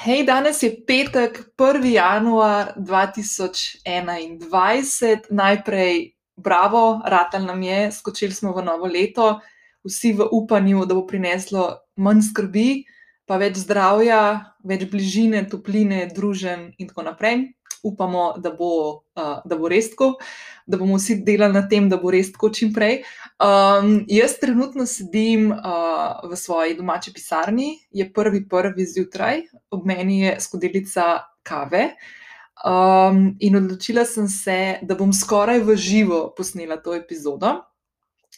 Hej, danes je petek, 1. januar 2021. Najprej, bravo, ratelj nam je, skočili smo v novo leto, vsi v upanju, da bo prineslo manj skrbi, pa več zdravja, več bližine, topline, družen in tako naprej upamo, da bo, uh, da bo res tako, da bomo vsi delali na tem, da bo res tako čim prej. Um, jaz trenutno sedim uh, v svoji domači pisarni, je prvi, prvi zjutraj, ob meni je skodelica kave. Um, in odločila sem se, da bom skoraj v živo posnela to epizodo.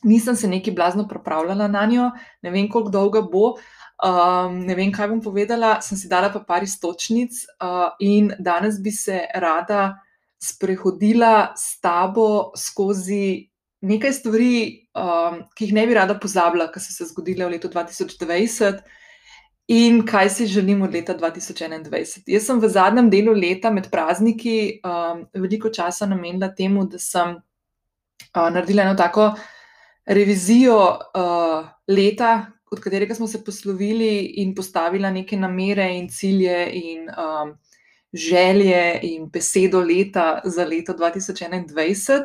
Nisem se neki blazno pripravljala na njo, ne vem, koliko dolga bo, Um, ne vem, kaj bom povedala, sem si dala pa par istočnic uh, in danes bi se rada sprehodila s tabo skozi nekaj stvari, um, ki jih ne bi rada pozabila, ki so se zgodile v letu 2020 in kaj si želim od leta 2021. Jaz sem v zadnjem delu leta med prazniki um, veliko časa namenila temu, da sem uh, naredila eno tako revizijo uh, leta, od katerega smo se poslovili in postavili neke namere in cilje in um, želje in besedo leta za leto 2021.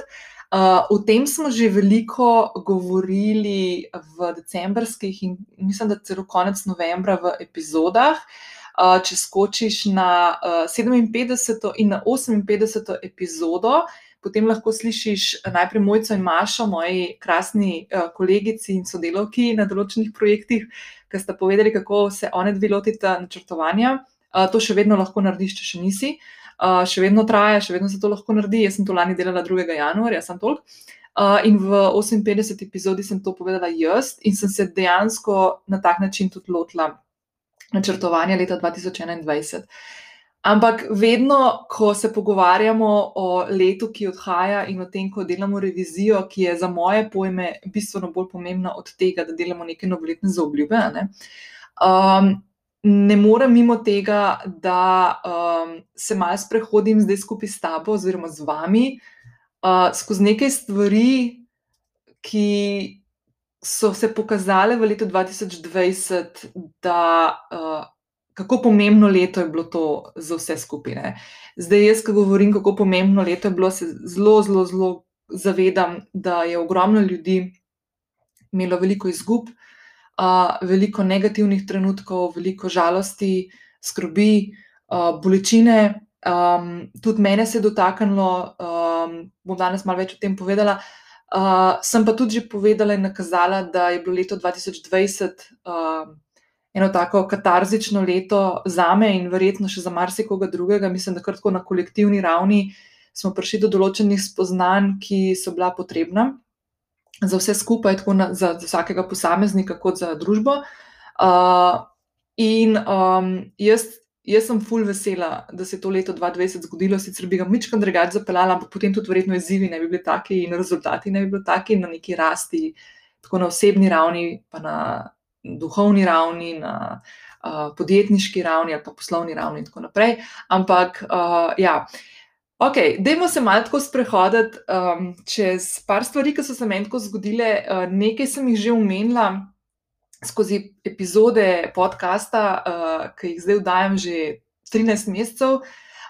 Uh, o tem smo že veliko govorili v decembrskih in mislim, da celo konec novembra v epizodah. Uh, če skočiš na uh, 57. in na 58. epizodo, potem lahko slišiš eh, najprej Mojco in Mašo, moji krasni uh, kolegici in sodelovki na določenih projektih, ki sta povedali, kako se one dve lotita načrtovanja. Uh, to še vedno lahko narediš, če še nisi. Še vedno traja, še vedno se to lahko naredi. Jaz sem to lani delala 2. januarja, sem tolk. In v 58. epizodi sem to povedala jaz, in sem se dejansko na tak način tudi lotila načrtovanja leta 2021. Ampak vedno, ko se pogovarjamo o letu, ki odhaja, in o tem, ko delamo revizijo, ki je za moje pojme bistveno bolj pomembna od tega, da delamo neke novoletne zaobljube, ne, um, ne morem mimo tega, da um, se malo sprehodim zdaj skupaj s tabo, oziroma z vami, uh, skozi nekaj stvari, ki so se pokazale v letu 2020, da. Uh, kako pomembno leto je bilo to za vse skupine. Zdaj, jaz, ki govorim, kako pomembno leto je bilo, se zelo, zelo, zelo zavedam, da je ogromno ljudi imelo veliko izgub, uh, veliko negativnih trenutkov, veliko žalosti, skrbi, uh, bolečine. Um, tudi mene se je dotaknilo, um, bom danes malo več o tem povedala. Uh, sem pa tudi že povedala in nakazala, da je bilo leto 2020. Uh, eno tako katarzično leto za me in verjetno še za marsikoga drugega. Mislim, da kar tako na kolektivni ravni smo prišli do določenih spoznanj, ki so bila potrebna za vse skupaj, tako na, za, za vsakega posameznika, kot za družbo. Uh, in um, jaz. Jaz sem full vesela, da se je to leto 2020 zgodilo, sicer bi ga mičkam drugače zapeljala, ampak potem tudi verjetno izzivi ne bi bili taki in rezultati ne bi bili taki na neki rasti, tako na osebni ravni, pa na duhovni ravni, na uh, podjetniški ravni ali pa poslovni ravni in tako naprej. Ampak, uh, ja. Ok, dajmo se malo tako sprehoditi um, čez par stvari, ki so se meni tako zgodile. Uh, nekaj sem jih že omenila skozi epizode podcasta, uh, ki jih zdaj vdajam že 13 mesecev.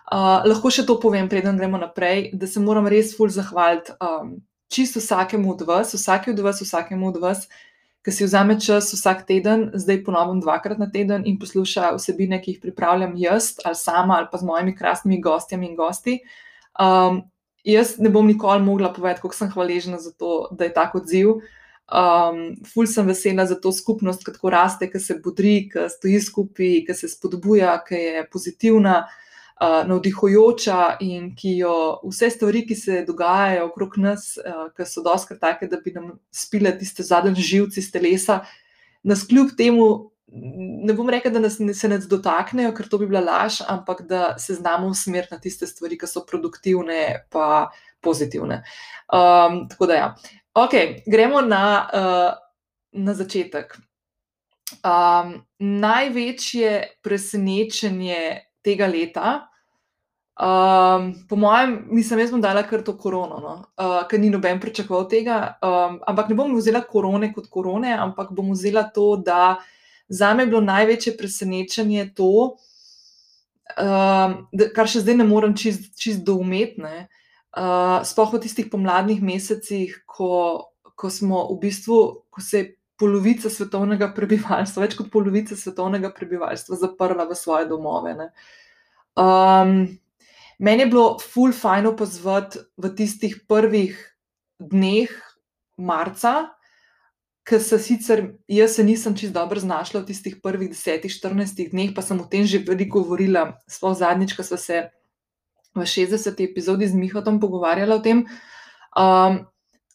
Uh, lahko še to povem, preden gremo naprej, da se moram res fulj zahvaliti um, čisto vsakemu od vas, vsake od vas, vsakemu od vas, ki si vzame čas vsak teden, zdaj ponovim dvakrat na teden in posluša vsebine, ki jih pripravljam jaz ali sama ali pa z mojimi krasnimi gostjami in gosti. Um, jaz ne bom nikoli mogla povedati, kako sem hvaležna za to, da je tako odziv. Um, ful sem vesela za to skupnost, ki tako raste, ki se budri, ki stoji skupaj, ki se spodbuja, ki je pozitivna uh, navdihujoča in ki jo vse stvari, ki se dogajajo okrog nas, uh, ki so doskrat take, da bi nam spile tiste zadnje živce iz telesa, nas kljub temu. Ne bom rekel, da nas se ne dotaknejo, ker to bi bila laž, ampak da se znamo usmeriti na tiste stvari, ki so produktivne in pozitivne. Um, tako da, ja. ok, gremo na, uh, na začetek. Um, največje presenečenje tega leta, Um, po mojem, mislim, jaz bom dala kar to korono, no? uh, ker ni noben pričakoval tega. Um, ampak ne bom vzela korone kot korone, ampak bom vzela to, da za me je bilo največje presenečenje to, uh, kar še zdaj ne morem čist, čist doumetne. Uh, sploh v tistih pomladnih mesecih, ko, ko smo v bistvu, ko se je polovica svetovnega prebivalstva, več kot polovica svetovnega prebivalstva, zaprla v svoje domove. Um, meni je bilo full fajn opazovati v tistih prvih dneh marca, ker se sicer jaz se nisem čist dobro znašla v tistih prvih 10-14 dneh, pa sem o tem že veliko govorila, sploh zadnjič, ko smo se v 60. epizodi z Mihotom pogovarjali o tem. Um,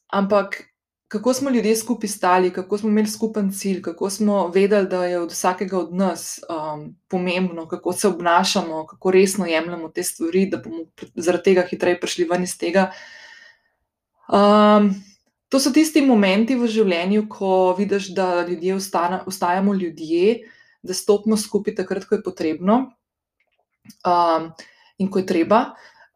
ampak kako smo ljudje skupaj stali, kako smo imeli skupen cilj, kako smo vedeli, da je od vsakega od nas um, pomembno, kako se obnašamo, kako resno jemljemo te stvari, da bomo zaradi tega hitreje prišli ven iz tega. Um, to so tisti momenti v življenju, ko vidiš, da ljudje ostana, ostajamo ljudje, da stopimo skupaj takrat, ko je potrebno um, in ko je treba.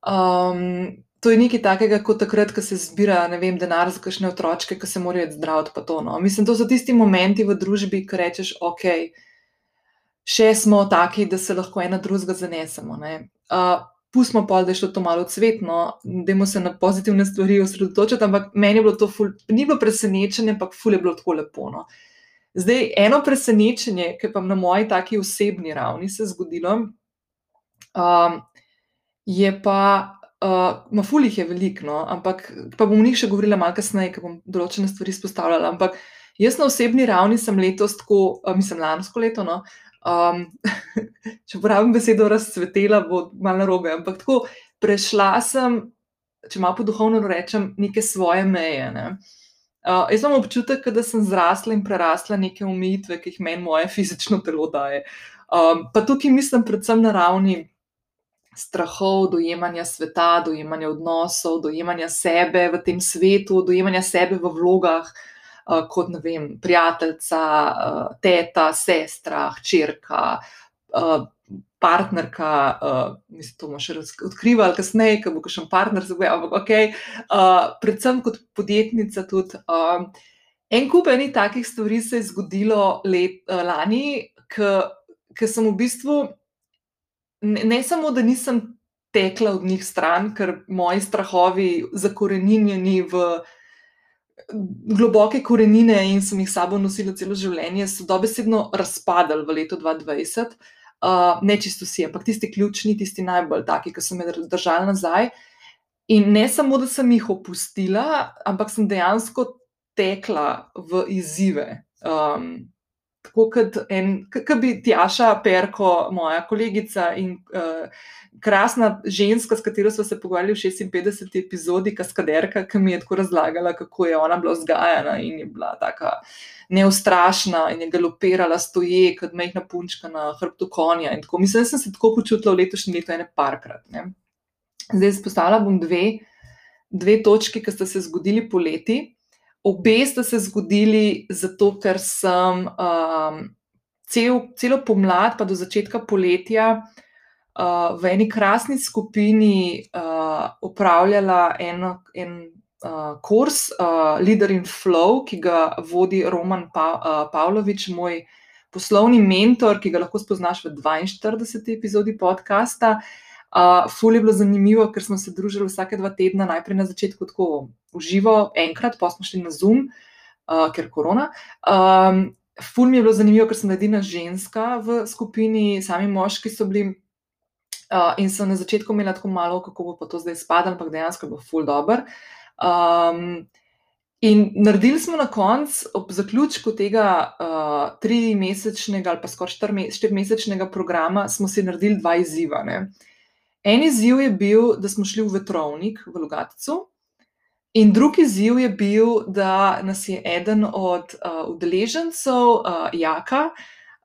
Um, to je nekaj takega, kot takrat, ko se zbira vem, denar za kakšne otroke, ki se morajo zdraviti. To, no. Mislim, to so tisti momenti v družbi, ki rečeš, ok, še smo taki, da se lahko ena drugega zanesemo. Uh, pustimo pa, da je šlo to malo cvetno, da se na pozitivne stvari osredotočiti, ampak meni je bilo to, ful, ni bilo presenečenje, ampak ful je bilo tako lepo. No. Zdaj, eno presenečenje, ki pa na moji taki osebni ravni se je zgodilo, um, je pa Uh, Mafulih je veliko, no, ampak pa bom o njih še govorila malo kasneje, ker bom določene stvari izpostavljala. Ampak jaz na osebni ravni sem letos, tako, uh, mislim, lansko leto, no, um, če uporabim besedo razcvetela, bo malo narobe, ampak tako prešla sem, če malo po duhovno rečem, neke svoje meje. Ne. Uh, jaz imam občutek, da sem zrasla in prerasla neke omejitve, ki jih meni moje fizično telo daje. Um, pa tukaj mislim predvsem na ravni strahov, dojemanja sveta, dojemanja odnosov, dojemanja sebe v tem svetu, dojemanja sebe v vlogah, uh, kot vem, prijateljica, uh, teta, sestra, hčerka, uh, partnerka. Mislim, to bomo še odkrivali kasneje, ko bo še en partner za boje, ampak ok. Predvsem kot podjetnica tudi. En kup enih takih stvari se je zgodilo let, lani, ker sem v bistvu ne, ne samo, da nisem tekla od njih stran, ker moji strahovi zakorenjeni v globoke korenine in sem jih sabo nosila celo življenje, so dobesedno razpadali v letu 2020. Uh, ne čisto vsi, ampak tisti ključni, tisti najbolj taki, ki so me držali nazaj. In ne samo, da sem jih opustila, ampak sem dejansko tekla v izzive. Um, tako kot en, kot bi Tjaša Perko, moja kolegica in uh, krasna ženska, s katero smo se pogovarjali v 56. epizodi, kaskaderka, ki mi je tako razlagala, kako je ona bila vzgajana in je bila tako neustrašna in je galopirala stoje, kot majhna punčka na hrbtu konja. Mislim, da sem se tako počutila v letošnjem letu, ene parkrat. Ne. Zdaj izpostavila bom dve, dve točki, ki sta se zgodili poleti. Obe sta se zgodili zato, ker sem um, cel, celo pomlad, pa do začetka poletja, uh, v eni krasni skupini uh, upravljala eno, en uh, kurs uh, Leader in Flow, ki ga vodi Roman pa, uh, Pavlović, moj poslovni mentor, ki ga lahko spoznaš v 42. epizodi podcasta. Uh, ful je bilo zanimivo, ker smo se družili vsake dva tedna, najprej na začetku tako v živo, enkrat, pa smo šli na Zoom, uh, ker korona. Um, ful mi je bilo zanimivo, ker sem edina ženska v skupini, sami moški so bili. Uh, in sem na začetku imela tako malo, kako bo pa to zdaj spadalo, ampak dejansko je bilo ful dobr. Um, in naredili smo na koncu, ob zaključku tega uh, tri-mesečnega ali pa skoraj štiri-mesečnega programa, smo si naredili dva izziva. Ne? En izziv je bil, da smo šli v vetrovnik v Lugaticu, In drugi izziv je bil, da nas je eden od uh, udeležencev, uh, Jaka,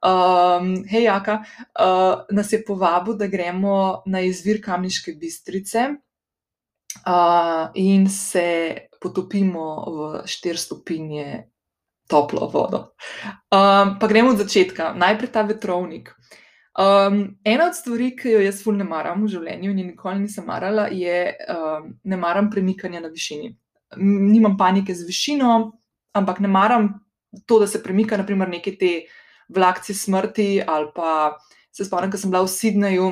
um, hej, Jaka, uh, nas je povabil, da gremo na izvir Kamniške bistrice uh, in se potopimo v 4 stopinje toplo vodo. Um, pa gremo od začetka, najprej ta vetrovnik. Um, ena od stvari, ki jo jaz fulno ne maram v življenju in nikoli nisem marala, je um, ne maram premikanja na višini nimam panike z višino, ampak ne maram to, da se premika, naprimer, neke te vlakci smrti. Ali pa se spomnim, ko sem bila v Sydneyju,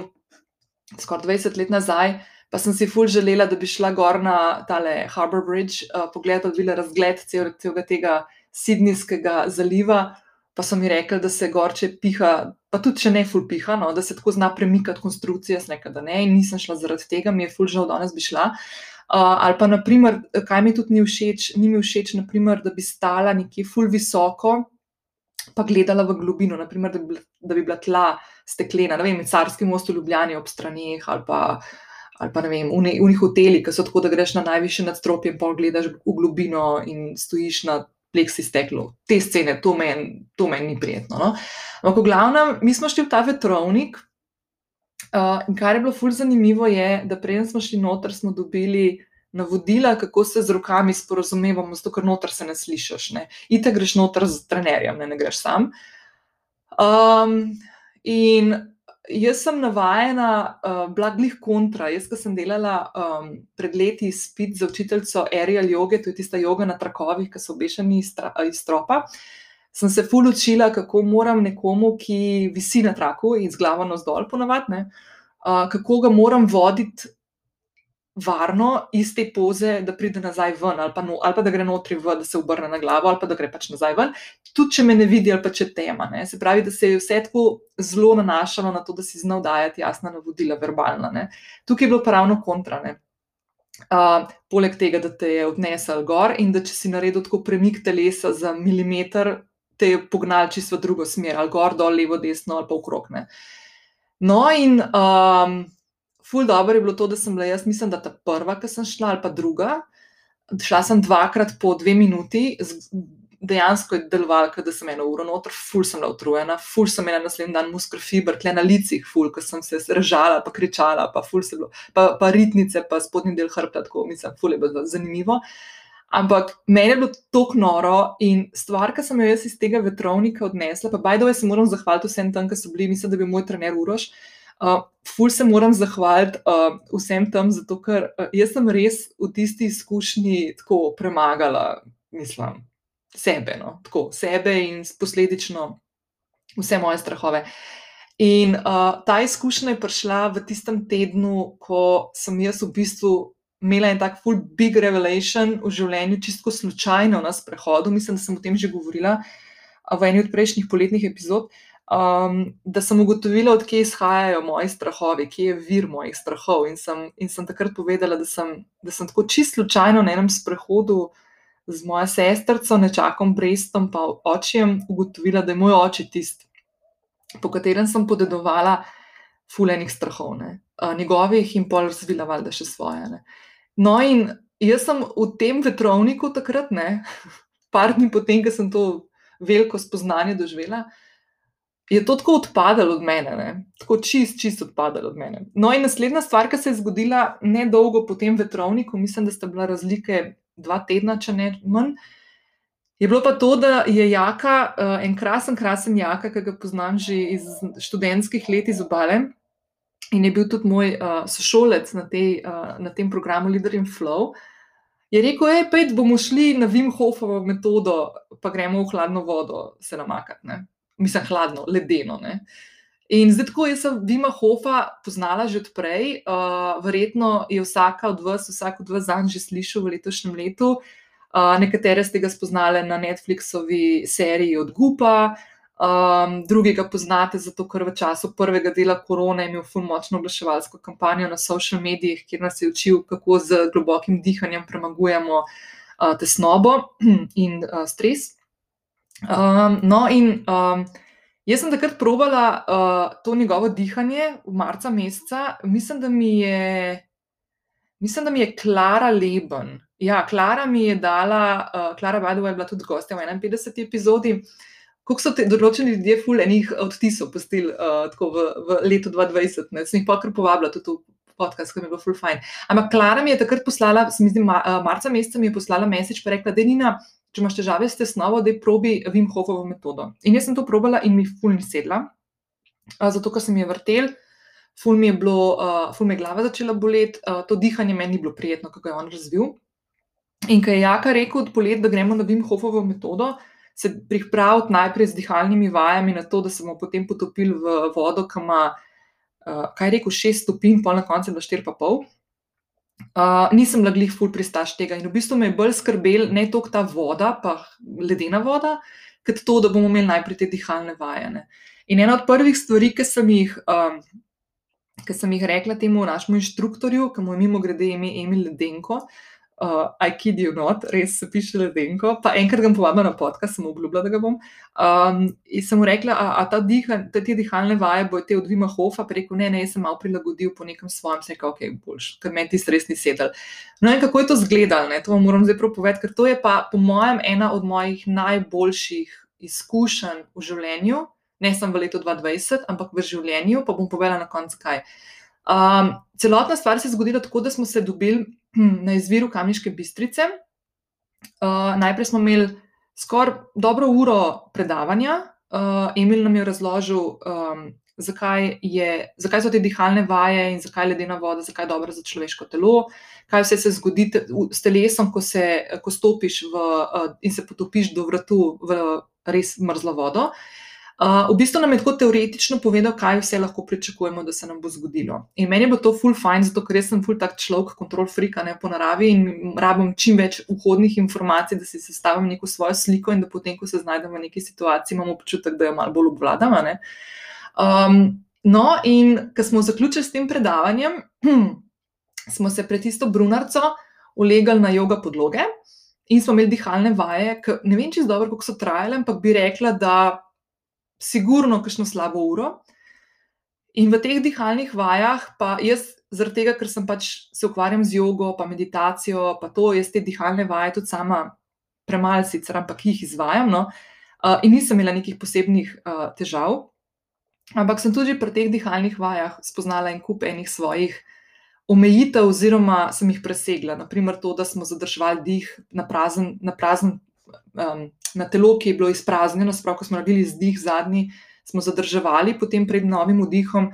skoraj 20 let nazaj, pa sem si ful želela, da bi šla gor na tale Harbour Bridge, uh, pogledala, da bi bila razgled celega tega Sidnijskega zaliva. Pa so mi rekli, da se gorče piha, pa tudi če ne ful piha, no, da se tako zna premikati konstrukcija, jaz nekaj, da ne, in nisem šla zaradi tega, mi je ful žal, danes bi šla. Uh, ali pa, naprimer, kaj mi tudi ni všeč, ni mi všeč, naprimer, da bi stala nekje ful visoko, pa gledala v globino, naprimer, da, bi da bi bila tla steklena, ne vem, carski most v Ljubljani ob straneh ali pa, ali pa ne vem, v njih hoteli, ki so tako, da greš na najvišje nadstropje pa gledaš v globino in stojiš na pleksi steklu. Te scene, to meni men ni prijetno. No? Ampak, v glavnem, mi smo šli v ta vetrovnik. Uh, in kar je bilo fulj zanimivo, je, da preden smo šli noter, smo dobili navodila, kako se z rokami sporozumevamo, zato ker noter se ne slišiš. Ite greš noter z trenerjem, ne, ne greš sam. Um, in jaz sem navajena, uh, blaglih kontra. Jaz, ki sem delala um, pred leti spit za učiteljico aerial joge, to je tista joga na trakovih, ki so obešeni iz, iz stropa. Sem se ful učila, kako moram nekomu, ki visi na traku in z glavo navzdol, ponovadi, uh, kako ga moram voditi varno iz te poze, da pride nazaj ven, ali pa, no, ali pa da gre notri v, da se obrne na glavo, ali pa da gre pač nazaj ven, tudi če me ne vidi, ali pa če tema. Ne. Se pravi, da se je vse tako zelo nanašalo na to, da si znal dajati jasna navodila, verbalna. Ne. Tukaj je bilo pa ravno kontrane. Uh, poleg tega, da te je odnesel gor in da če si naredil tako premik telesa za milimeter, te je pognal čisto v drugo smer, ali gor, dol, levo, desno, ali pa okrog. No, in um, ful dobro je bilo to, da sem bila jaz, mislim, da ta prva, ki sem šla, ali pa druga. Šla sem dvakrat po dve minuti, dejansko je delovalo, da sem eno uro noter, ful sem bila utrujena, ful sem imela naslednji dan muskul fiber, tle na licih, ful, ker sem se režala, pa kričala, pa ful se bilo, pa, pa ritnice, pa spodnji del hrbta, tako mislim, ful je bilo zanimivo. Ampak meni je bilo tako noro in stvar, ki sem jo jaz iz tega vetrovnika odnesla, pa bajdo, jaz se moram zahvaliti vsem tam, ki so bili, mislim, da bi moj trener Uroš. Uh, ful se moram zahvaliti uh, vsem tam, zato ker uh, jaz sem res v tisti izkušnji tako premagala, mislim, sebe, no? tako, sebe in posledično vse moje strahove. In uh, ta izkušnja je prišla v tistem tednu, ko sem jaz v bistvu imela en tak full big revelation v življenju, čisto slučajno na sprehodu. Mislim, da sem o tem že govorila v eni od prejšnjih poletnih epizod. Uh, um, da sem ugotovila, odkje izhajajo moji strahovi, kje je vir mojih strahov. In sem, in sem takrat povedala, da sem, da sem tako čisto slučajno na enem sprehodu z mojo sestrico, nečakom Brestom, pa očem, ugotovila, da je moj oče tisti, po katerem sem podedovala fulejnih strahov, ne? njegovih in pol razvila valjda še svoje. Ne? No, in jaz sem v tem vetrovniku takrat, ne, par dni potem, ko sem to veliko spoznanje doživela je to tako odpadalo od mene, ne? tako čist, čist odpadalo od mene. No, in naslednja stvar, ki se je zgodila ne dolgo po tem vetrovniku, mislim, da sta bila razlike dva tedna, če ne manj. Je bilo pa to, da je Jaka, uh, en krasen, krasen Jaka, ki ga poznam že iz študentskih let iz obale in je bil tudi moj uh, sošolec na, tej, uh, na tem programu Leader in Flow. Je rekel, hej, pet bomo šli na Vim Hofovo metodo, pa gremo v hladno vodo se namakati mislim, hladno, ledeno. Ne? In zdaj, ko sem Dima Hofa poznala že odprej, uh, verjetno je vsaka od vas, vsak od vas zanj že slišal v letošnjem letu. Uh, nekatere ste ga spoznali na Netflixovi seriji od Gupa, um, drugi ga poznate zato, ker v času prvega dela korone je imel fulmočno oglaševalsko kampanjo na social medijih, kjer nas je učil, kako z globokim dihanjem premagujemo uh, tesnobo in uh, stres. Um, no, in um, jaz sem takrat probala uh, to njegovo dihanje v marca meseca. Mislim, da mi je, mislim, da mi je Klara Leben. Ja, Klara mi je dala, uh, Klara Badova je bila tudi gostja v 51. epizodi. Kako so ti določeni ljudje, ful, enih odtisov postili uh, tako v, v letu 2020, ne? sem jih pa kar povabila tudi v podcast, ki mi je bil ful fajn. Ampak Klara mi je takrat poslala, se mi zdi, ma, uh, marca meseca mi je poslala mesič, pa rekla, da Nina če imaš težave s tesnovo, da probi Vim Hofovo metodo. In jaz sem to probala in mi ful ni sedla, zato ker sem je vrtel, ful mi je, bilo, ful mi je glava začela boleti, to dihanje meni ni bilo prijetno, kako je on razvil. In ko je Jaka rekel od polet, da gremo na Vim Hofovo metodo, se pripraviti najprej z dihalnimi vajami na to, da se bomo potem potopili v vodo, ki ima uh, kaj rekel, 6 stopinj, pol na koncu je bilo 4,5. Uh, nisem bila glih ful pristaš tega in v bistvu me je bolj skrbel ne toliko ta voda, pa ledena voda, kot to, da bomo imeli najprej te dihalne vajene. In ena od prvih stvari, ki sem jih, um, ki sem jih rekla temu našemu inštruktorju, ki mu je mimo grede ime Emil Ledenko, uh, I kid you not, res piše ledenko. Pa enkrat ga povabim na podcast, sem obljubila, da ga bom. Um, in sem mu rekla, a, a ta diha, te, te dihalne vaje bo te od Vima Hofa, pa rekel, ne, ne, sem malo prilagodil po nekem svojem, se rekel, ok, boljš, ker meni ti res ni sedel. No in kako je to zgledal, ne, to vam moram zdaj prav povedati, ker to je pa po mojem ena od mojih najboljših izkušenj v življenju. Ne samo v letu 2020, ampak v življenju, pa bom povedala na koncu kaj. Um, celotna stvar se je zgodila tako, da smo se dobili na izviru Kamniške bistrice. Uh, najprej smo imeli skoraj dobro uro predavanja. Uh, Emil nam je razložil, um, zakaj, je, zakaj so te dihalne vaje in zakaj je ledena voda, zakaj je dobra za človeško telo, kaj vse se zgodi s telesom, ko, se, ko stopiš v, uh, in se potopiš do vratu v res mrzlo vodo. Uh, v bistvu nam je tako teoretično povedal, kaj vse lahko pričakujemo, da se nam bo zgodilo. In meni je bilo to full fine, zato ker sem full tak človek, kontrol frika ne po naravi in rabim čim več vhodnih informacij, da si sestavim neko svojo sliko in da potem, ko se znajdem v neki situaciji, imamo občutek, da jo malo bolj obvladam. Um, no, in ko smo zaključili s tem predavanjem, smo se pred tisto brunarco ulegali na jogo podloge. In smo imeli dihalne vaje, ki ne vem, če so dobro, kako so trajale, ampak bi rekla, da sigurno kakšno slabo uro. In v teh dihalnih vajah, pa jaz, zaradi tega, ker sem pač se ukvarjam z jogo, pa meditacijo, pa to, jaz te dihalne vaje tudi sama premalo sicer, ampak jih izvajam. No? Uh, in nisem imela nekih posebnih uh, težav. Ampak sem tudi pri teh dihalnih vajah spoznala en kup enih svojih omejitev, oziroma sem jih presegla. Naprimer, to, da smo zadržali dih na prazen, na prazen um, na telo, ki je bilo izpraznjeno, sprav, ko smo naredili zdih zadnji, smo zadrževali, potem pred novim vdihom.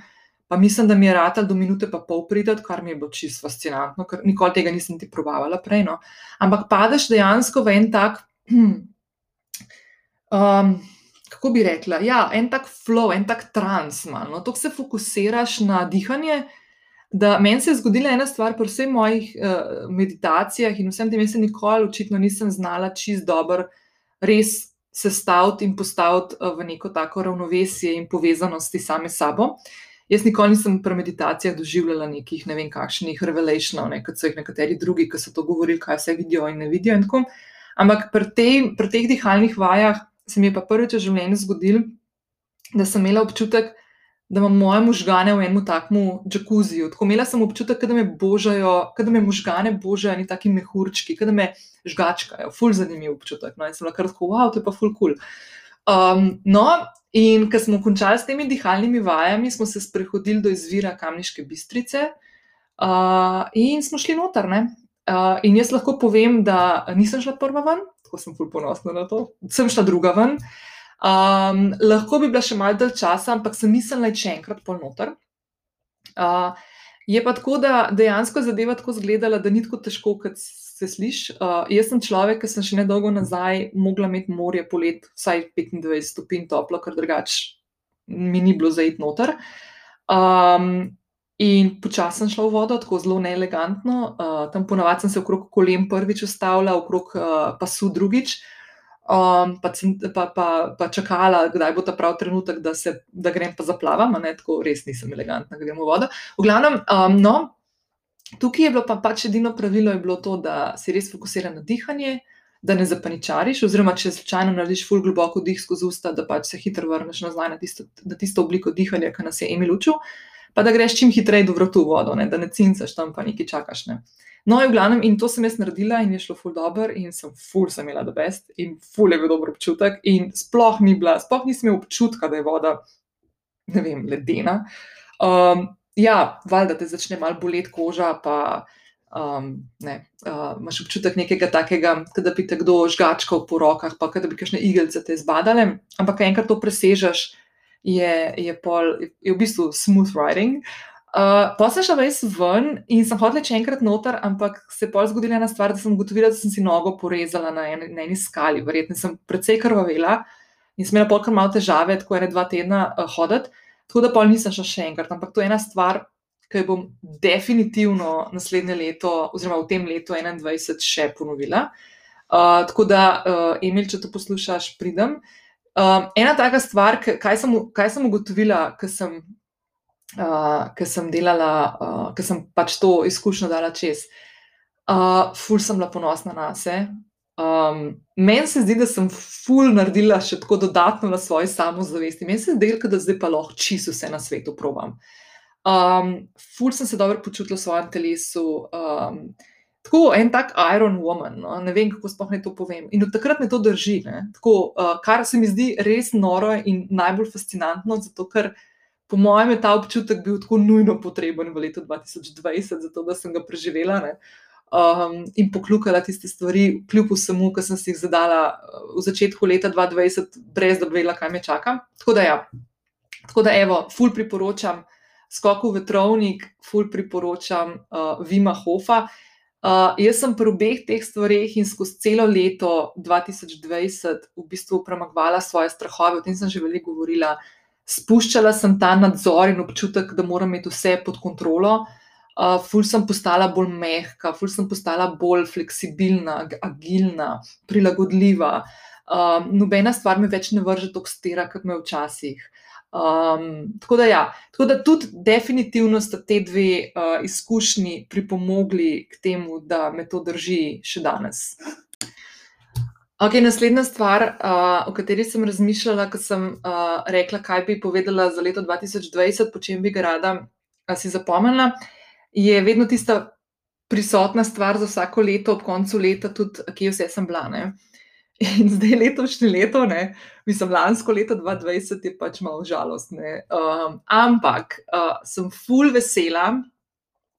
Pa mislim, da mi je rata do minute pa pol pridati, kar mi je bilo čisto fascinantno, ker nikoli tega nisem ti provala prej. No. Ampak padeš dejansko v en tak, um, kako bi rekla, ja, en tak flow, en tak trans. No. To se fokusiraš na dihanje, da meni se je zgodila ena stvar, pri vseh mojih uh, meditacijah in vsem tem, jaz se nikoli, očitno, nisem znala čist dobro, res sestaviti in postaviti uh, v neko tako ravnovesje in povezanosti same sabo. Jaz nikoli nisem pri meditacijah doživljala nekih ne vem kakšnih revelationov, ne, kot so jih nekateri drugi, ki so to govorili, kaj vse vidijo in ne vidijo. In Ampak pri, tej, pri teh dihalnih vajah se mi je pa prvič v življenju zgodil, da sem imela občutek, da imam moje možgane v enem takmu džakuziju. Tako imela sem občutek, da me božajo, da me možgane božajo, ni taki mehurčki, da me žgačkajo, ful zanimiv občutek. No, in sem lahko rekel, wow, to je pa ful kul. Cool. Um, no, in ko smo končali s temi dihalnimi vajami, smo se sprehodili do izvira Kamniške bistrice uh, in smo šli noter. Uh, in jaz lahko povem, da nisem šla prva ven, tako sem ful ponosna na to, sem šla druga ven. Um, lahko bi bila še malo dalj časa, ampak sem mislila, da je še enkrat polnoter. Uh, je pa tako, da dejansko zadeva tako izgledala, da ni tako težko, kot se sliši. Uh, jaz sem človek, ki sem še nedolgo nazaj mogla imeti morje polet, vsaj 25 stopinj toplo, ker drugače mi ni bilo zaid noter. Um, in počasi sem šla v vodo, tako zelo neelegantno. Uh, tam ponavadi sem se okrog kolen prvič ustavila, okrog uh, pasu drugič. Um, pa, pa, pa, pa čakala, kdaj bo ta pravi trenutek, da, se, da grem pa zaplavam, ne tako res nisem elegantna, da gremo v vodo. V glavnem, um, no, tukaj je bilo pa pač edino pravilo, to, da si res fokusiran na dihanje, da ne zapaničariš, oziroma če slučajno narediš ful globoko dih skozi usta, da pač se hitro vrneš nazaj na tisto, na tisto obliko dihanja, ki nas je Emil učil, pa da greš čim hitreje do vrtu v vodo, ne, da ne cincaš tam, pa nekaj čakaš. Ne. No, in v glavnem, in to sem jaz naredila, in je šlo ful dobro, in sem ful sem imela dobest, in ful je bil dober občutek. In sploh ni bila, sploh nisem imela občutka, da je voda, ne vem, ledena. Um, ja, valjda te začne malo boleti koža, pa um, ne, uh, imaš občutek nekega takega, da bi te kdo žgačkal po rokah, pa da bi kakšne igelce te zbadale. Ampak, enkrat to presežeš, je, je, pol, je v bistvu smooth riding. Uh, pa sem šla res ven in sem hodila če enkrat noter, ampak se je pol zgodila ena stvar, da sem ugotovila, da sem si nogo porezala na, en, na eni skali. Verjetno sem precej krvavela in sem imela polkar malo težave, tako ene dva tedna uh, hoditi. Tako da pa nisem šla še enkrat, ampak to je ena stvar, ki jo bom definitivno naslednje leto, oziroma v tem letu 2021, še ponovila. Uh, tako da, uh, Emil, če to poslušaš, pridem. Uh, ena taka stvar, kaj sem, kaj sem ugotovila, ker sem, uh, sem delala, uh, ker sem pač to izkušnjo dala čez. Uh, ful sem bila ponosna na sebe. Um, meni se zdi, da sem ful naredila še tako dodatno na svoji samozavesti. Meni se zdi, da zdaj pa lahko čisto vse na svetu probam. Um, ful sem se dobro počutila v svojem telesu. Um, tako en tak Iron Woman, no? ne vem, kako sploh naj to povem. In od takrat me to drži. Tako, uh, kar se mi zdi res noro in najbolj fascinantno, zato ker po mojem je ta občutek bil tako nujno potreben v letu 2020, zato da sem ga preživela. Ne? um, in poklukala tiste stvari, kljub vsemu, ki sem si jih zadala uh, v začetku leta 2020, brez da bi vedela, kaj me čaka. Tako da, ja. tako da, evo, ful priporočam skoku vetrovnik, ful priporočam uh, Vima Hofa. Uh, jaz sem pri obeh teh stvareh in skozi celo leto 2020 v bistvu premagvala svoje strahove, o tem sem že veliko govorila. Spuščala sem ta nadzor in občutek, da moram imeti vse pod kontrolo. Uh, ful sem postala bolj mehka, ful sem postala bolj fleksibilna, agilna, prilagodljiva. Um, nobena stvar me več ne vrže tako stera, kot me včasih. Um, tako, da ja, tako da tudi definitivno sta te dve uh, izkušnji pripomogli k temu, da me to drži še danes. Okay, naslednja stvar, uh, o kateri sem razmišljala, ko sem uh, rekla, kaj bi povedala za leto 2020, po čem bi ga rada uh, si zapomnila, je vedno tista prisotna stvar za vsako leto, ob koncu leta, tudi kje vse sem bila. Ne? In zdaj letošnje leto, ne, mislim, lansko leto 2020 je pač malo žalostno. Um, ampak uh, sem full vesela,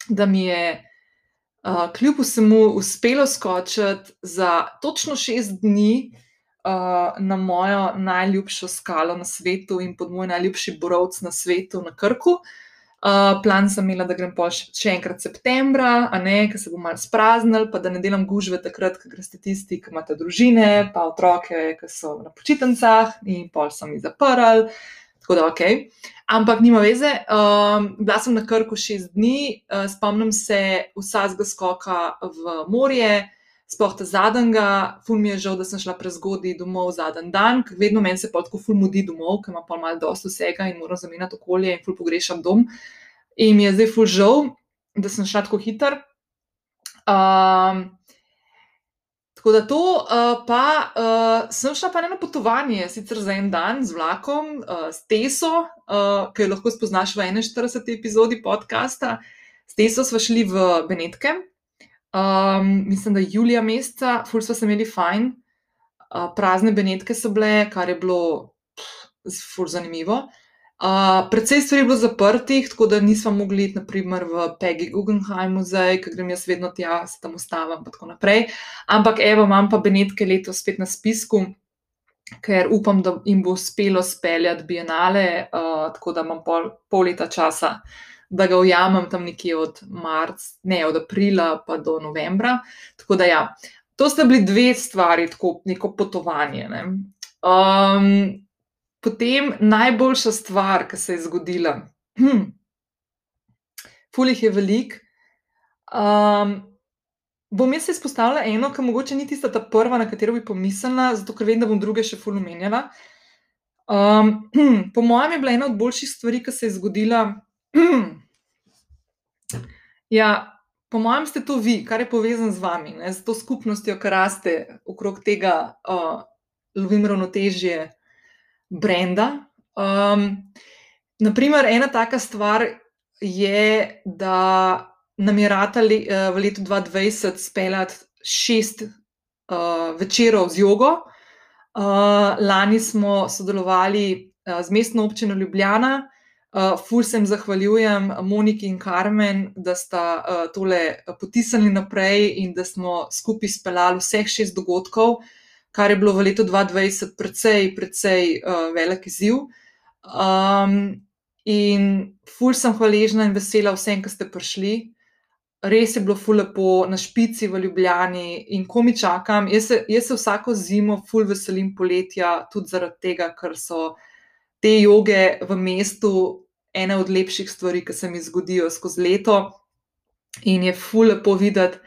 da mi je uh, kljub vsemu uspelo skočiti za točno šest dni uh, na mojo najljubšo skalo na svetu in pod moj najljubši borovc na svetu, na Krku. Uh, plan sem imela, da grem pa še enkrat septembra, a ne, ker se bo malo spraznil, pa da ne delam gužve takrat, ko greste tisti, ki imate družine, pa otroke, ki so na počitnicah in pol sem jih zaprl. Tako da ok. Ampak nima veze. Um, bila sem na krku šest dni, uh, spomnim se vsakega skoka v morje sploh ta zadnjega, ful mi je žal, da sem šla prezgodaj domov zadnji dan, ker vedno meni se pa tako ful mudi domov, ker ima pa malo dosto vsega in moram zamenjati okolje in ful pogrešam dom. In mi je zdaj ful žal, da sem šla tako hiter. Um, Tako da to, uh, pa uh, sem šla pa na potovanje, sicer za en dan z vlakom, uh, s Teso, uh, ki jo lahko spoznaš v 41. epizodi podcasta. S Teso smo šli v Benetke, Um, mislim, da julija meseca, ful smo se imeli fajn, uh, prazne benetke so bile, kar je bilo ful zanimivo. Predvsej stvari je bilo zaprtih, tako da nismo mogli iti, naprimer, v Peggy Guggenheim muzej, ker grem jaz vedno tja, se tam ustavim in tako naprej. Ampak evo, imam pa benetke letos spet na spisku, ker upam, da jim bo uspelo speljati bienale, uh, tako da imam pol, pol leta časa da ga ujamem tam nekje od marca, ne od aprila pa do novembra. Tako da ja, to sta bili dve stvari, tako neko potovanje. Ne. Um, potem najboljša stvar, ki se je zgodila. Hm. Fulih je velik. Um, bom jaz izpostavila eno, ki mogoče ni tista ta prva, na katero bi pomislila, zato ker vem, da bom druge še fulno menjala. Um, hm, po mojem je bila ena od boljših stvari, ki se je zgodila Ja, po mojem, ste to vi, kar je povezano z vami, ne, z to skupnostjo, ki raste okrog tega, uh, lovim ravnotežje brenda. Um, naprimer, ena taka stvar je, da nam je rata le, uh, v letu 2020 speljati šest uh, večerov z jogo. Uh, lani smo sodelovali uh, z mestno občino Ljubljana. Uh, ful sem zahvaljujem Moniki in Karmen, da sta uh, tole potisnili naprej in da smo skupaj speljali vseh šest dogodkov, kar je bilo v letu 2020 precej, precej uh, velik izziv. Um, in ful sem hvaležna in vesela vsem, ki ste prišli. Res je bilo ful lepo na špici v Ljubljani in ko mi čakam. Jaz se, jaz se vsako zimo ful veselim poletja, tudi zaradi tega, ker so te joge v mestu ena od lepših stvari, ki se mi zgodijo skozi leto. In je ful lepo videti,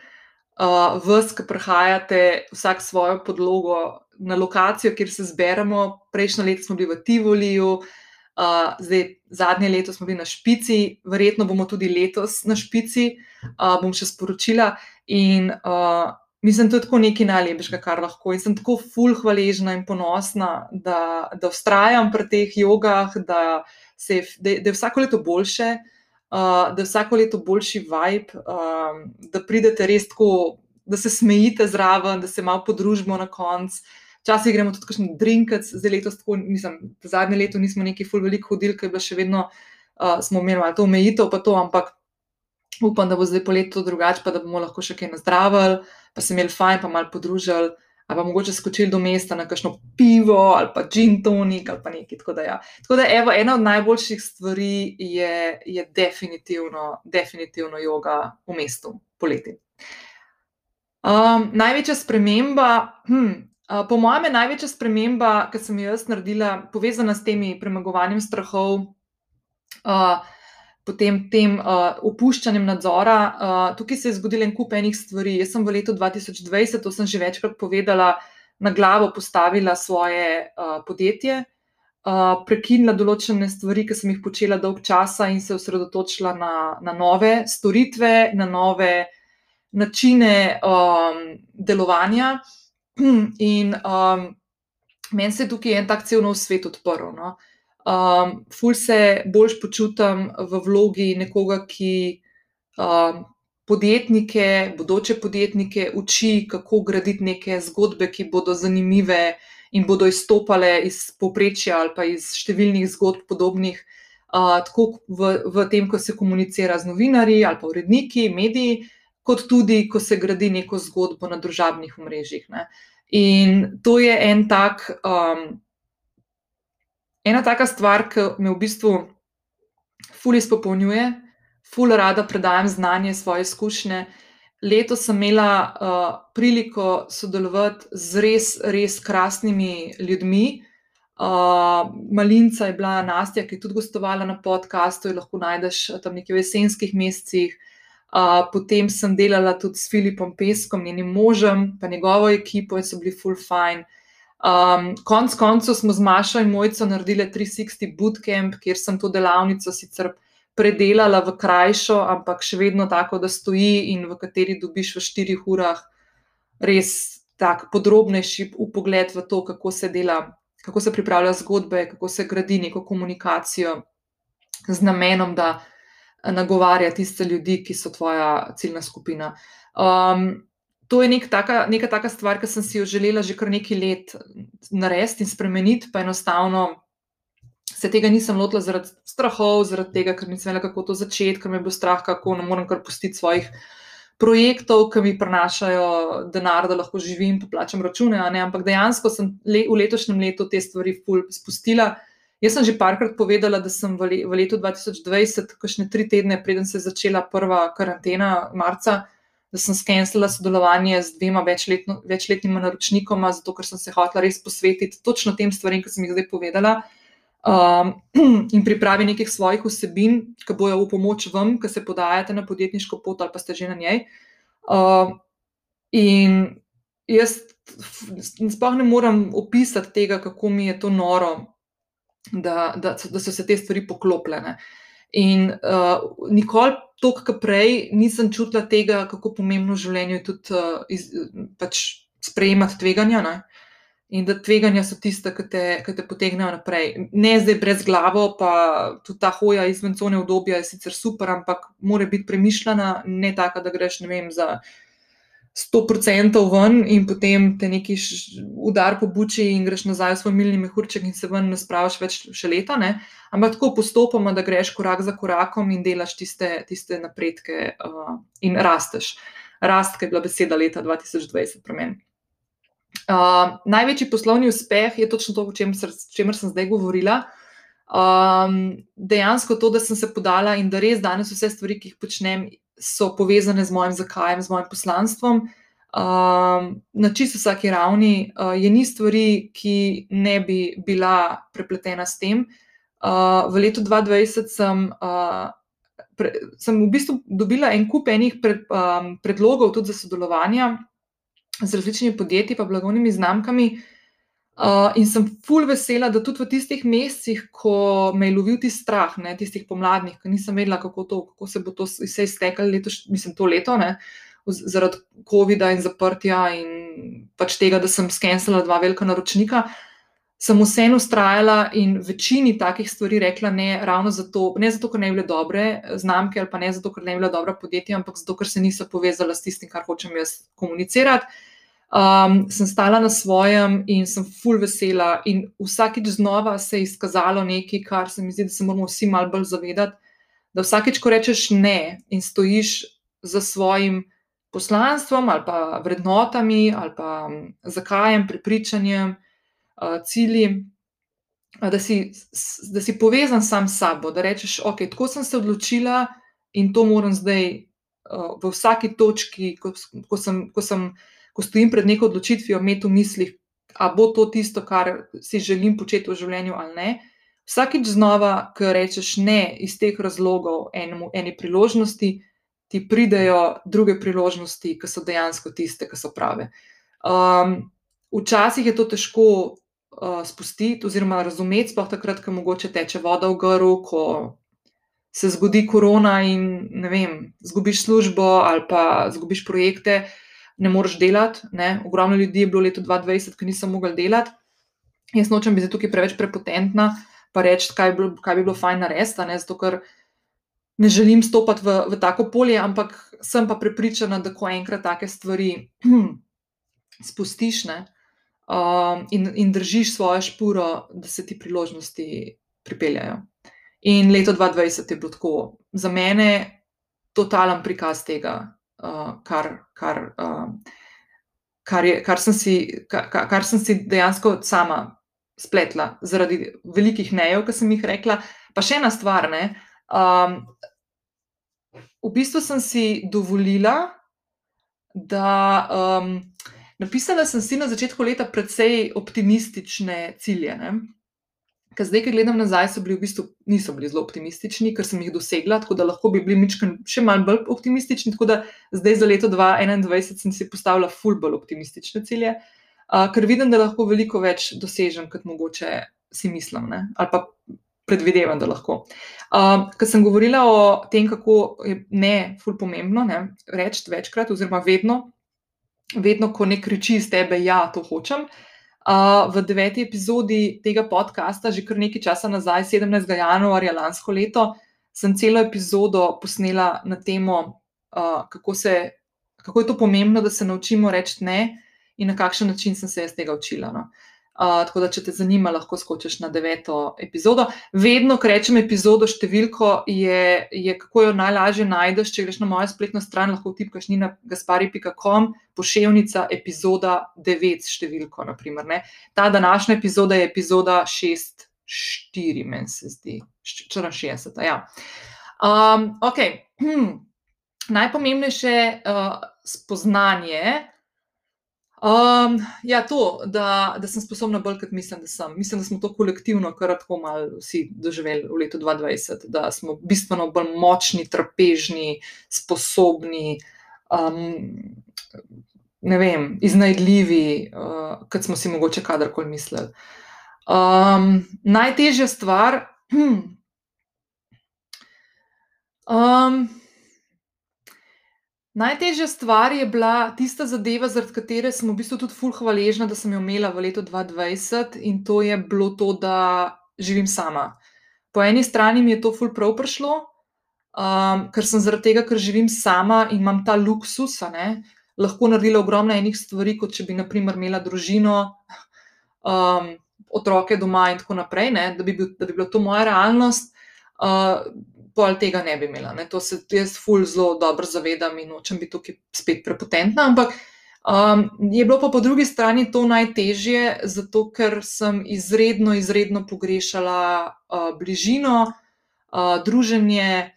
uh, vas, ki prihajate vsak svojo podlogo na lokacijo, kjer se zberemo. Prejšnjo leto smo bili v Tivoliju, uh, zdaj zadnje leto smo bili na Špici, verjetno bomo tudi letos na Špici, uh, bom še sporočila. In uh, mislim, da je to nekaj najlepšega, kar lahko. In sem tako ful hvaležna in ponosna, da, da ustrajam pri teh jogah, da, se, da, da je vsako leto boljše uh, da je vsako leto boljši vibe, um, da pridete res tako, da se smejite zraven, da se malo podružimo na koncu. Včasih gremo tudi kakšen drinkec, zdaj letos tako, mislim, zadnje leto nismo neki ful veliko hodili, ker je bilo še vedno, uh, smo imeli malo to omejitev, pa to, ampak upam, da bo zdaj po letu drugače, pa da bomo lahko še kaj nazdravili, pa se imeli fajn, pa malo podružili ali pa mogoče skočili do mesta na kakšno pivo ali pa gin tonik ali pa nekaj. Tako da, ja. tako da evo, ena od najboljših stvari je, je definitivno, definitivno yoga v mestu poleti. Um, največja sprememba, hm, uh, po mojem, je največja sprememba, ki sem jo jaz naredila, povezana s temi premagovanjem strahov. Uh, potem tem uh, opuščanjem nadzora. Uh, tukaj se je zgodilo en kup enih stvari. Jaz sem v letu 2020, to sem že večkrat povedala, na glavo postavila svoje uh, podjetje, uh, prekinila določene stvari, ki sem jih počela dolg časa in se osredotočila na, na nove storitve, na nove načine um, delovanja. In um, meni se je tukaj en tak cel nov svet odprl. No? Uh, um, ful se bolj počutim v vlogi nekoga, ki um, podjetnike, bodoče podjetnike uči, kako graditi neke zgodbe, ki bodo zanimive in bodo izstopale iz poprečja ali pa iz številnih zgodb podobnih. Uh, tako v, v tem, ko se komunicira z novinarji ali pa uredniki, mediji, kot tudi, ko se gradi neko zgodbo na družabnih omrežjih. Ne. In to je en tak um, ena taka stvar, ki me v bistvu ful izpopolnjuje, ful rada predajam znanje, svoje izkušnje. Leto sem imela uh, priliko sodelovati z res, res krasnimi ljudmi. Uh, Malinca je bila Nastja, ki je tudi gostovala na podkastu, jo lahko najdeš tam nekje v jesenskih mesecih. Uh, potem sem delala tudi s Filipom Peskom, njenim možem, pa njegovo ekipo in so bili full fine. Um, konc koncev smo z Mašo in Mojco naredili 360 bootcamp, kjer sem to delavnico sicer predelala v krajšo, ampak še vedno tako, da stoji in v kateri dobiš v štirih urah res tak podrobnejši upogled v to, kako se dela, kako se pripravlja zgodbe, kako se gradi neko komunikacijo z namenom, da nagovarja tiste ljudi, ki so tvoja ciljna skupina. Um, to je nek taka, neka taka stvar, ki sem si jo želela že kar nekaj let narediti in spremeniti, pa enostavno se tega nisem lotila zaradi strahov, zaradi tega, ker nisem vedela, kako to začeti, ker me je bil strah, kako ne morem kar pustiti svojih projektov, ki mi prinašajo denar, da lahko živim, pa plačam račune. Ampak dejansko sem le, v letošnjem letu te stvari ful spustila. Jaz sem že parkrat povedala, da sem v, le, v letu 2020, kakšne tri tedne, preden se je začela prva karantena, marca, da sem skenirala sodelovanje z dvema večletno, večletnima naročnikoma, zato ker sem se hotela res posvetiti točno tem stvarem, ki sem jih zdaj povedala. Um, in pripravi nekih svojih vsebin, ki bojo v pomoč vam, ki se podajate na podjetniško pot ali pa ste že na njej. Uh, in jaz sploh ne morem opisati tega, kako mi je to noro, da, da, da so se te stvari poklopljene. In uh, nikoli toliko, kot prej, nisem čutila tega, kako pomembno v življenju je tudi uh, iz, pač sprejemati tveganja. Ne? In da tveganja so tiste, ki te, ki te potegnejo naprej. Ne zdaj brez glave, pa tudi ta hoja izven cone obdobja je sicer super, ampak mora biti premišljena, ne taka, da greš ne vem za. 100% ven, in potem te neki udar po buči, in greš nazaj v svoj milni mehurček, in se ven ne spraviš več še leta. Ne? Ampak tako postopoma, da greš korak za korakom in delaš tiste, tiste napredke uh, in rasteš. Rast, ki je bila beseda leta 2020 pri meni. Uh, največji poslovni uspeh je točno to, o čemer sem zdaj govorila. Um, dejansko to, da sem se podala in da res danes vse stvari, ki jih počnem, so povezane z mojim zakajem, z mojim poslanstvom. Um, na čisto vsaki ravni uh, je ni stvari, ki ne bi bila prepletena s tem. Uh, v letu 2020 sem, uh, pre, sem v bistvu dobila en kup enih pred, um, predlogov tudi za sodelovanje z različnimi podjetji, pa blagovnimi znamkami. Uh, in sem full vesela, da tudi v tistih mesecih, ko me je lovil ti strah, ne, tistih pomladnih, ki nisem vedela, kako, to, kako se bo to vse iztekalo, mislim, to leto, ne, zaradi COVID-a in zaprtja in pač tega, da sem skenirala dva velika naročnika, sem vseeno ustrajala in večini takih stvari rekla ne, ravno zato, ne zato, ker ne bi bile dobre znamke ali pa ne zato, ker ne bi bila dobra podjetja, ampak zato, ker se niso povezala s tistim, kar hočem jaz komunicirati um, sem stala na svojem in sem full vesela. In vsakeč znova se je izkazalo nekaj, kar se mi zdi, da se moramo vsi malo bolj zavedati. Da vsakeč, ko rečeš ne in stojiš za svojim poslanstvom ali pa vrednotami ali pa zakajem, prepričanjem, uh, cilji. Da si, da si povezan sam s sabo, da rečeš, ok, tako sem se odločila in to moram zdaj uh, v vsaki točki, ko, ko, sem, ko sem ko stojim pred neko odločitvijo, imeti v mislih, ali bo to tisto, kar si želim početi v življenju ali ne. Vsakič znova, ko rečeš ne iz teh razlogov, enemu, eni priložnosti, ti pridejo druge priložnosti, ki so dejansko tiste, ki so prave. Um, včasih je to težko uh, spustiti, oziroma razumeti, sploh takrat, ko mogoče teče voda v grlu, ko se zgodi korona in ne vem, zgubiš službo ali pa zgubiš projekte. Uh, ne moreš delati. Ogromno ljudi je bilo leto 2020, ki niso mogli delati. Jaz nočem biti tukaj preveč prepotentna, pa reči, kaj, kaj bi bilo fajn narediti, ne? zato ker ne želim stopiti v, v tako polje, ampak sem pa prepričana, da ko enkrat take stvari hm, spustiš ne? um, in, in držiš svojo špuro, da se ti priložnosti pripeljajo. In leto 2020 je bilo tako za mene totalen prikaz tega, kar, kar, kar, je, kar, sem si, kar, kar sem si dejansko sama spletla zaradi velikih nejev, ki sem jih rekla. Pa še ena stvar. Ne, um, v bistvu sem si dovolila, da um, napisala sem si na začetku leta precej optimistične cilje. Ne. Ker zdaj, ki gledam nazaj, so bili v bistvu niso bili zelo optimistični, ker sem jih dosegla, tako da lahko bi bili mičken še malo bolj optimistični. Tako da zdaj za leto 2021 sem si postavila ful bolj optimistične cilje, uh, ker vidim, da lahko veliko več dosežem, kot mogoče si mislim, ne? ali pa predvidevam, da lahko. Uh, ker sem govorila o tem, kako je ne ful pomembno reči večkrat, oziroma vedno, vedno, ko ne kriči iz tebe, ja, to hočem v deveti epizodi tega podcasta, že kar nekaj časa nazaj, 17. januarja lansko leto, sem celo epizodo posnela na temo, uh, kako, se, kako je to pomembno, da se naučimo reči ne in na kakšen način sem se jaz tega učila. No. Uh, tako da, če te zanima, lahko skočiš na deveto epizodo. Vedno, ko rečem epizodo, številko je, je kako jo najlažje najdeš. Če greš na mojo spletno stran, lahko vtipkaš nina gaspari.com, pošiljka epizoda 9, številko. Naprimer, Ta današnja epizoda je epizoda 6, 4, meni se zdi, 64. Ja. Um, okay. hm. Najpomembnejše uh, spoznanje. Um, ja, to, da, da sem sposobna bolj, kot mislim, da sem. Mislim, da smo to kolektivno, kar tako malo vsi doživeli v letu 2020, da smo bistveno bolj močni, trpežni, sposobni, um, ne vem, iznajdljivi, uh, kot smo si mogoče kadarkoli mislili. Um, najtežja stvar. Hm, um, Najtežja stvar je bila tista zadeva, zaradi katere sem v bistvu tudi fulh hvaležna, da sem jo imela v letu 2020 in to je bilo to, da živim sama. Po eni strani mi je to fulh prav prišlo, um, ker sem zaradi tega, ker živim sama in imam ta luksus, ne, lahko naredila ogromno enih stvari, kot če bi naprimer imela družino, um, otroke doma in tako naprej, ne, da, bi bil, da bi bila to moja realnost. Uh, pol tega ne bi imela. Ne. To se jaz ful zelo dobro zavedam in nočem biti tukaj spet prepotentna. Ampak um, je bilo pa po drugi strani to najtežje, zato ker sem izredno, izredno pogrešala uh, bližino, uh, druženje.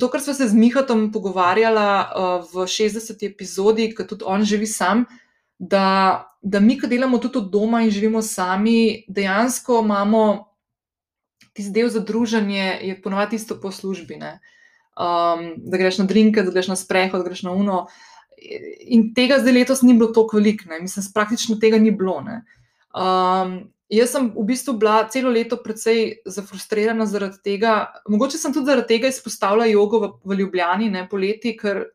To, kar smo se z Mihatom pogovarjali uh, v 60. epizodi, ki tudi on živi sam, da, da mi, ki delamo tudi od doma in živimo sami, dejansko imamo tisti del za druženje je ponovadi isto po službi. Um, da greš na drinke, da greš na sprehod, da greš na uno. In tega zdaj letos ni bilo tako veliko, mislim, praktično tega ni bilo. Um, jaz sem v bistvu bila celo leto precej zafrustrirana zaradi tega. Mogoče sem tudi zaradi tega izpostavila jogo v, v Ljubljani, ne poleti, ker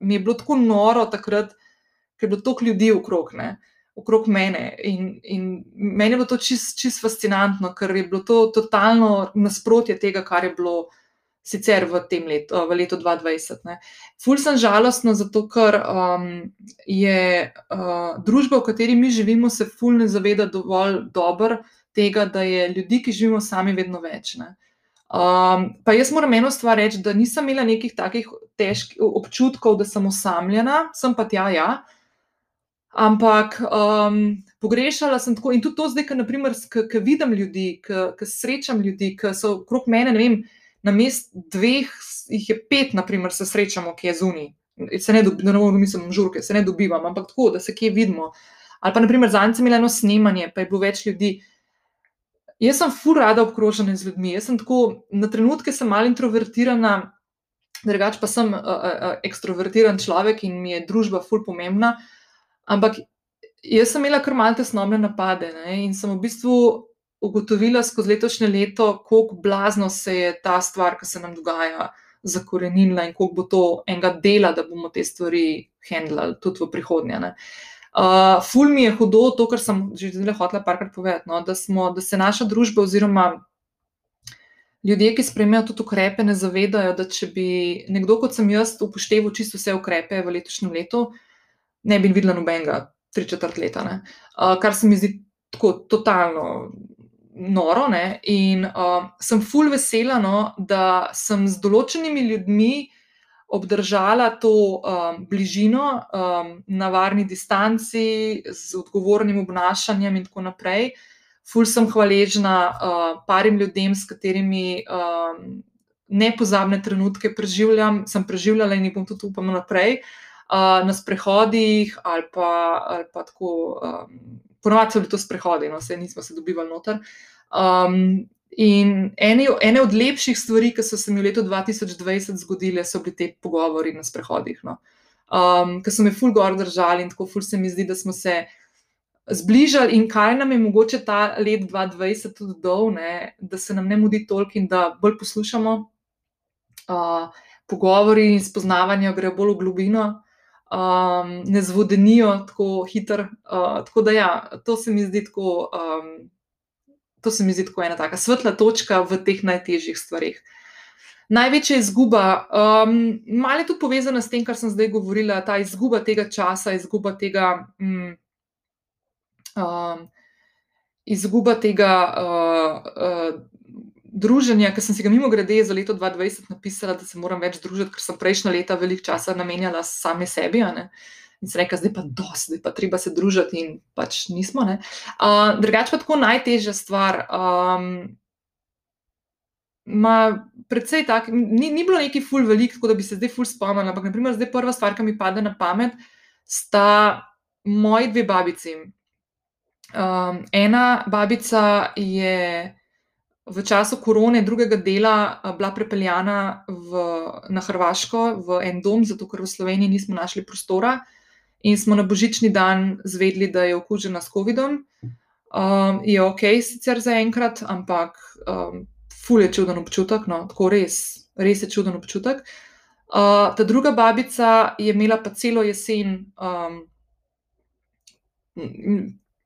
mi je bilo tako noro takrat, ker je bilo toliko ljudi okrog. Ne okrog mene. In, in meni je bilo to čist, čist fascinantno, ker je bilo to totalno nasprotje tega, kar je bilo sicer v tem letu, v letu 2020. Ne. Ful sem žalostna, zato ker um, je uh, družba, v kateri mi živimo, se ful ne zaveda dovolj dobro tega, da je ljudi, ki živimo sami, vedno več. Ne. Um, pa jaz moram eno stvar reči, da nisem imela nekih takih težkih občutkov, da sem osamljena, sem pa tja, ja. Ampak um, pogrešala sem tako in tudi to zdaj, ko vidim ljudi, ko srečam ljudi, ki so okrog mene, ne vem, na mest dveh, jih je pet, naprimer, se srečamo, ki je zunaj. Se ne dobim, no, mislim, žurke, se ne dobivam, ampak tako, da se kje vidimo. Ali pa, naprimer, za enim eno snemanje, pa je bilo več ljudi. Jaz sem fur rada obkrožena z ljudmi. Jaz sem tako, na trenutke sem malo introvertirana, drugače pa sem uh, uh, ekstrovertiran človek in mi je družba fur pomembna. Ampak jaz sem imela kar malce snovne napade ne? in sem v bistvu ugotovila skozi letošnje leto, kako blazno se je ta stvar, ki se nam dogaja, zakorenila in koliko bo to enega dela, da bomo te stvari handlali tudi v prihodnje. Ne? Uh, ful mi je hudo to, kar sem že zdaj hotela parkrat povedati, no? da, smo, da se naša družba oziroma ljudje, ki spremljajo tudi ukrepe, ne zavedajo, da če bi nekdo kot sem jaz upošteval čisto vse ukrepe v letošnjem letu, uh, ne bi videla nobenega tri četrt leta, uh, kar se mi zdi tako totalno noro. Ne? In uh, sem full vesela, no, da sem z določenimi ljudmi obdržala to um, bližino um, na varni distanci, z odgovornim obnašanjem in tako naprej. Ful sem hvaležna uh, parim ljudem, s katerimi um, nepozabne trenutke preživljam, sem preživljala in jih bom tudi upam naprej. Uh, na sprehodih, ali pa, ali pa tako, um, ponovadi so bili to sprehodi, no, vse nismo se dobivali noter. Um, in ene, ene od lepših stvari, ki so se mi v letu 2020 zgodile, so bili te pogovori na sprehodih, no. um, ki so me ful gor držali in tako ful se mi zdi, da smo se. Zbližali in kaj nam je mogoče ta let 2020 tudi dol, ne, da se nam ne mudi toliko in da bolj poslušamo, uh, pogovori in spoznavanje grejo bolj v globino, um, ne zvodenijo tako hitro. Uh, tako da, ja, to se mi zdi tako. Um, To se mi zdi tako ena tako svetla točka v teh najtežjih stvarih. Največja izguba, um, malo je tudi povezana s tem, kar sem zdaj govorila, ta izguba tega časa, izguba tega, um, um, izguba tega uh, uh, druženja, ki sem si ga mimo grede za leto 2020 napisala, da se moram več družiti, ker sem prejšnja leta veliko časa namenjala sami sebi. In se reka, zdaj pa dosti, zdaj pa treba se družiti, in pač nismo. Uh, Drugače pa tako najtežja stvar. Um, Ma, predvsej tako, ni, ni bilo neki ful velik, tako da bi se zdaj ful spomnil. Ampak, naprimer, zdaj prva stvar, ki mi pade na pamet, sta moji dve babici. Um, ena babica je v času korone, drugega dela, bila prepeljana v, na Hrvaško v en dom, zato ker v Sloveniji nismo našli prostora in smo na božični dan zvedeli, da je okužena s COVID-om. Um, je ok, sicer za enkrat, ampak um, ful je čuden občutek, no, tako res, res je čuden občutek. Uh, ta druga babica je imela pa celo jesen, um,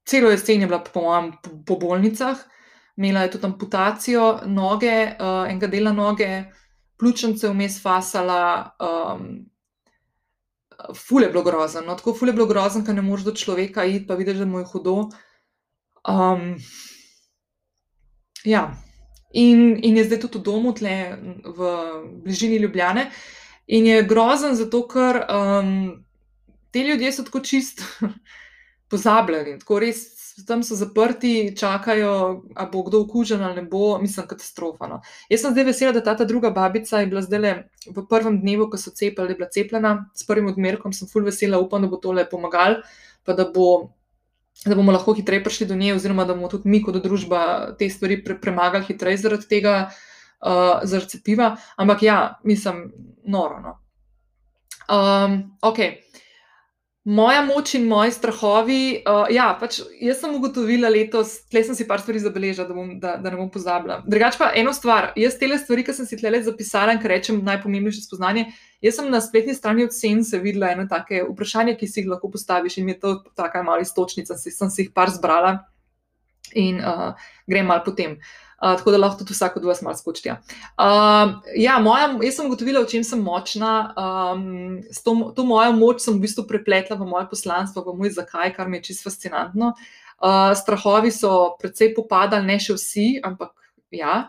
celo jesen je bila po, po, po bolnicah, imela je tudi amputacijo noge, uh, enega dela noge, pljučnice vmes fasala. Um, Fule je bilo grozno, no, tako fule je bilo grozno, ker ne moreš do človeka iti, pa vidiš, da mu je hudo. Um, ja. in, in je zdaj tudi v domu, tle v bližini Ljubljane. In je grozen zato, ker um, te ljudje so tako čist pozabljeni, tako res tam so zaprti, čakajo, da bo kdo okužen ali ne bo, mislim, katastrofa. No. Jaz sem zdaj vesela, da ta, ta druga babica je bila zdaj v prvem dnevu, ko so cepili, bila cepljena s prvim odmerkom, sem full vesela, upam, da bo tole pomagal, pa da bo da bomo lahko hitreje prišli do nje, oziroma da bomo tudi mi, kot družba, te stvari pre premagali hitreje zaradi tega, uh, zaradi cepiva. Ampak ja, mislim, noro. No. Um, okay. Moja moč in moji strahovi. Uh, ja, pač jaz sem ugotovila letos, tle sem si par stvari zabeležila, da, bom, da, da ne bom pozabila. Drugač pa eno stvar, jaz te stvari, ki sem si tle zapisala in kar rečem najpomembnejše spoznanje. Jaz sem na spletni strani od Sense videla eno take vprašanje, ki si jih lahko postaviš in mi je to taka mala istočnica, si sem si jih par zbrala in uh, grem mal potem. Uh, tako da lahko tudi vsak od vas malo skoči. Ja. Uh, ja, moja, jaz sem ugotovila, v čem sem močna. Um, to, to mojo moč sem v bistvu prepletla v moje poslanstvo, v moj zakaj, kar mi je čisto fascinantno. Uh, strahovi so precej popadali, ne še vsi, ampak ja.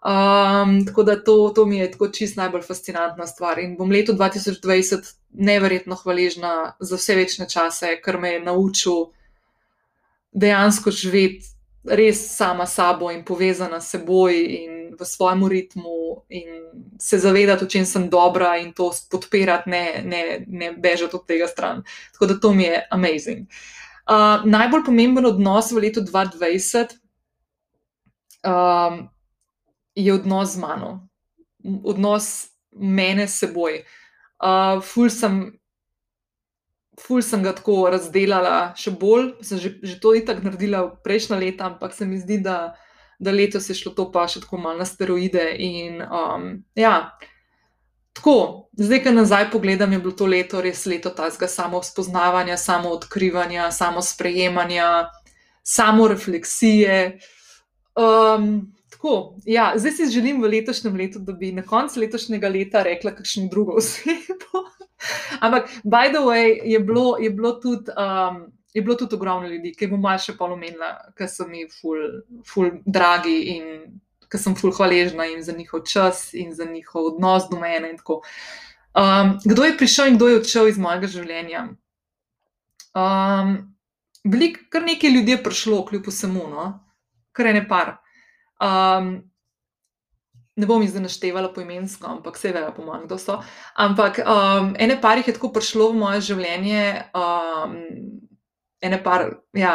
Um, tako da to, to mi je tako čist najbolj fascinantna stvar. In bom leto 2020 neverjetno hvaležna za vse večne čase, ker me je naučil dejansko živeti res sama s sabo in povezana s seboj in v svojem ritmu, in se zavedati, v čem sem dobra in to podpirati, ne, ne, ne bežati od tega stran. Tako da to mi je amazing. Uh, najbolj pomemben odnos v letu 2020 um, je odnos z mano, odnos mene s seboj. Uh, ful sem ful sem ga tako razdelila, še bolj, sem že, že to itak naredila prejšnja leta, ampak se mi zdi, da, da letos je šlo to pa še tako malo na steroide. In, um, ja, tako, zdaj, ko nazaj pogledam, je bilo to leto res leto tazga samo spoznavanja, samo odkrivanja, samo sprejemanja, samo refleksije. Um, Tako, ja, zdaj si želim v letošnjem letu, da bi na koncu letošnjega leta rekla kakšno drugo osebo. Ampak, by the way, je bilo, je bilo tudi. Um, Je bilo tudi ogromno ljudi, ki bom malo še polomenila, ker so mi ful, ful dragi in ker sem ful hvaležna jim za njihov čas in za njihov odnos do mene. Um, kdo je prišel in kdo je odšel iz mojega življenja? Um, Veliko, kar nekaj ljudi je prišlo, kljub vsemu, no? kar je ne par. Um, ne bom jih zdaj naštevala po imensko, ampak vse vejo, po mojem, kdo so. Ampak um, ene par jih je tako prišlo v moje življenje, um, ene par, ja,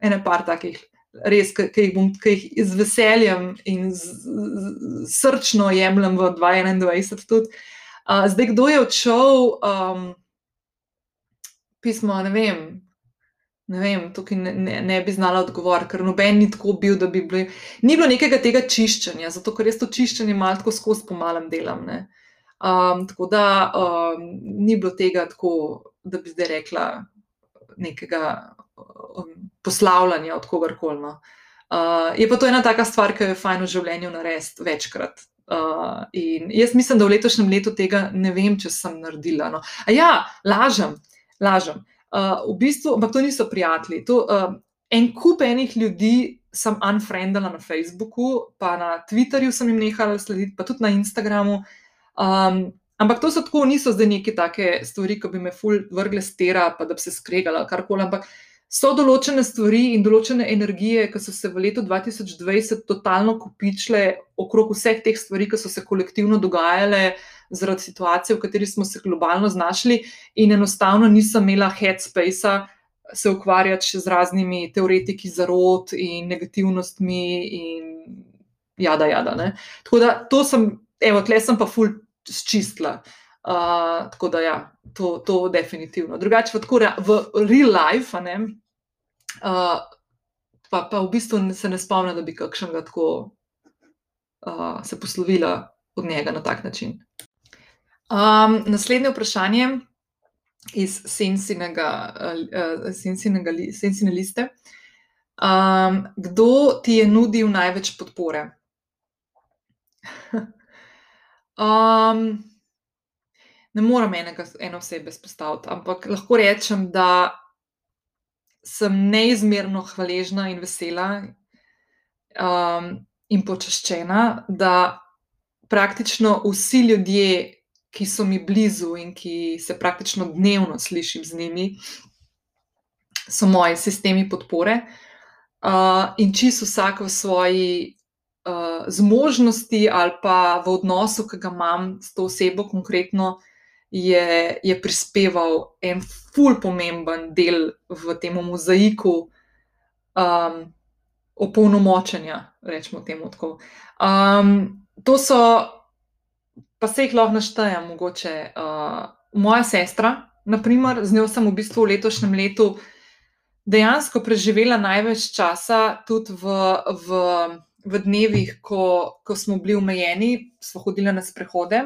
ene par takih. Res, ki jih, ki jih z veseljem in z, z, srčno jemljem v 2021. Tudi. Uh, zdaj, kdo je odšel, um, pismo, ne vem, ne vem, tukaj ne, ne, ne bi znala odgovoriti, ker noben ni tako bil, da bi bili. Ni bilo nekega tega čiščenja, zato ker jaz to čiščenje malo tako skozi pomalem delam. Um, tako da um, ni bilo tega tako, da bi zdaj rekla nekega um, poslavljanja od kogarkoli. No. Uh, je pa to ena taka stvar, ki jo je fajn v življenju narediti večkrat. Uh, in jaz mislim, da v letošnjem letu tega ne vem, če sem naredila. No. A ja, lažem, lažem. Uh, v bistvu, ampak to niso prijatelji. To, uh, en kup enih ljudi sem unfriendala na Facebooku, pa na Twitterju sem jim nehala slediti, pa tudi na Instagramu. Um, ampak to so tako, niso zdaj neke take stvari, ki bi me ful vrgle stera, pa da bi se skregala karkoli. Ampak so določene stvari in določene energije, ki so se v letu 2020 totalno kopičile okrog vseh teh stvari, ki so se kolektivno dogajale zaradi situacije, v kateri smo se globalno znašli, in enostavno nisem imela headspace se ukvarjati še z raznimi teoretiki zarod in negativnostmi in jada, jada. Ne. Tako da to sem, evo, tle sem pa ful čistila. Uh, tako da, ja, to, to definitivno. Drugače, v, v real life, ne, uh, pa, pa v bistvu se ne spomnim, da bi kakšnega tako uh, se poslovila od njega na tak način. Um, naslednje vprašanje iz sensinega, uh, sensinega li, sensine liste. Um, kdo ti je nudil največ podpore? um, ne morem enega, eno osebe spostaviti, ampak lahko rečem, da sem neizmerno hvaležna in vesela um, in počaščena, da praktično vsi ljudje, ki so mi blizu in ki se praktično dnevno slišim z njimi, so moji sistemi podpore. Uh, in čisto vsak v svoji uh, zmožnosti ali pa v odnosu, ki ga imam s to osebo, konkretno, je, je prispeval en ful pomemben del v tem mozaiku um, opolnomočenja, rečemo temu tako. Um, to so, pa se jih lahko naštejem, mogoče uh, moja sestra, naprimer, z njo sem v bistvu v letošnjem letu dejansko preživela največ časa tudi v. v v dnevih, ko, ko smo bili omejeni, smo hodili na sprehode.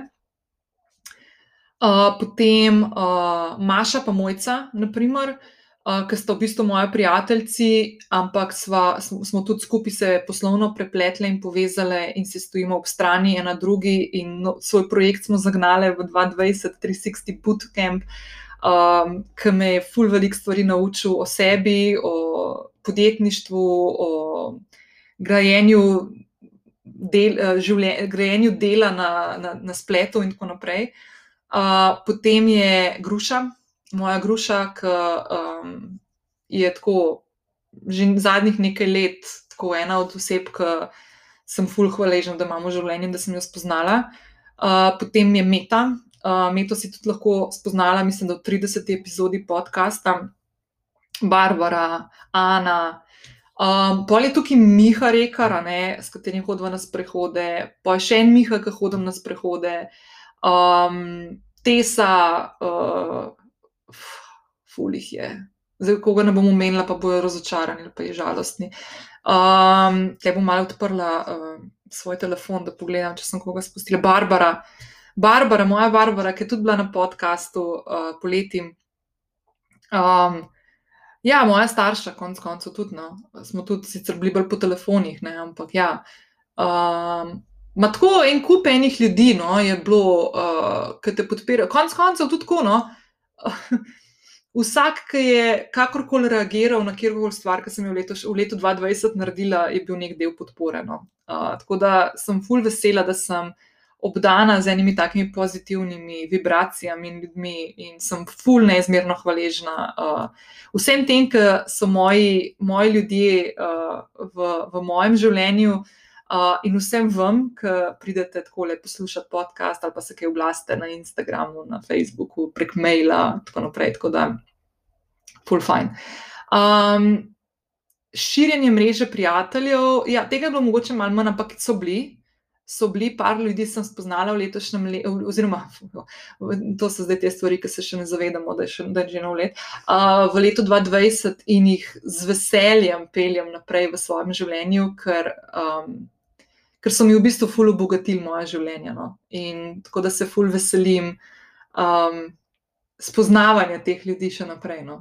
Uh, potem uh, Maša, pa Mojca, naprimer, uh, ki sta v bistvu moji prijatelji, ampak sva, smo tudi skupaj se poslovno prepletli in povezali, in se stojimo ob strani ena drugi. No, svoj projekt smo zagnali v 2020-360 Bootcamp, um, ki me je ful veliko stvari naučil o sebi, o podjetništvu, o grajenju, del, eh, življen, grajenju dela na, na, na spletu in tako naprej. Uh, potem je gruša, moja gruša, ki um, je tako že zadnjih nekaj let, tako ena od oseb, ki sem fulh hvaležen, da imamo življenje, da sem jo spoznala. Uh, potem je Meta. Uh, Meto si tudi lahko spoznala, mislim, da v 30. epizodi podcasta, Barbara, Ana, Um, pol je tukaj Miha Rekar, ne, s katerim hodim na sprehode, pa je še en Miha, ki hodim na sprehode, um, Tesa, uh, fulih je. Zdaj, koga ne bom omenila, pa bojo razočarani, pa je žalostni. Um, te bom malo odprla uh, svoj telefon, da pogledam, če sem koga spustila. Barbara, Barbara, moja Barbara, ki je tudi bila na podkastu uh, poleti. Um, Ja, moja starša, konec koncev, tudi. No. Smo tudi sicer bili bolj po telefonih, ne, ampak ja. Um, Ma tako en kup enih ljudi no, je bilo, uh, ki te podpirajo. Konec koncev tudi tako. No. Vsak, ki je kakorkoli reagiral na kjerkoli stvar, ki sem jo v letu, v letu 2020 naredila, je bil nek del podpore. No. Uh, tako da sem full vesela, da sem obdana z enimi takimi pozitivnimi vibracijami in ljudmi, in sem fulno neizmerno hvaležna uh, vsem tem, ki so moji, moji ljudje uh, v, v mojem življenju. Uh, in vsem vam, ki pridete tako le poslušati podcast ali pa se kaj oglasite na Instagramu, na Facebooku, prek maila in tako naprej. Tako da, full fine. Um, širjenje mreže prijateljev, ja, tega je bilo mogoče malo manj, ampak so bili so bili par ljudi, sem spoznala v letošnjem letu, oziroma to so zdaj te stvari, ki se še ne zavedamo, da je, še, da je že nov let. Uh, v letu 2020 in jih z veseljem peljem naprej v svojem življenju, ker, um, ker so mi v bistvu ful obogatili moje življenje. No? In tako da se ful veselim. Um, spoznavanja teh ljudi še naprej, no,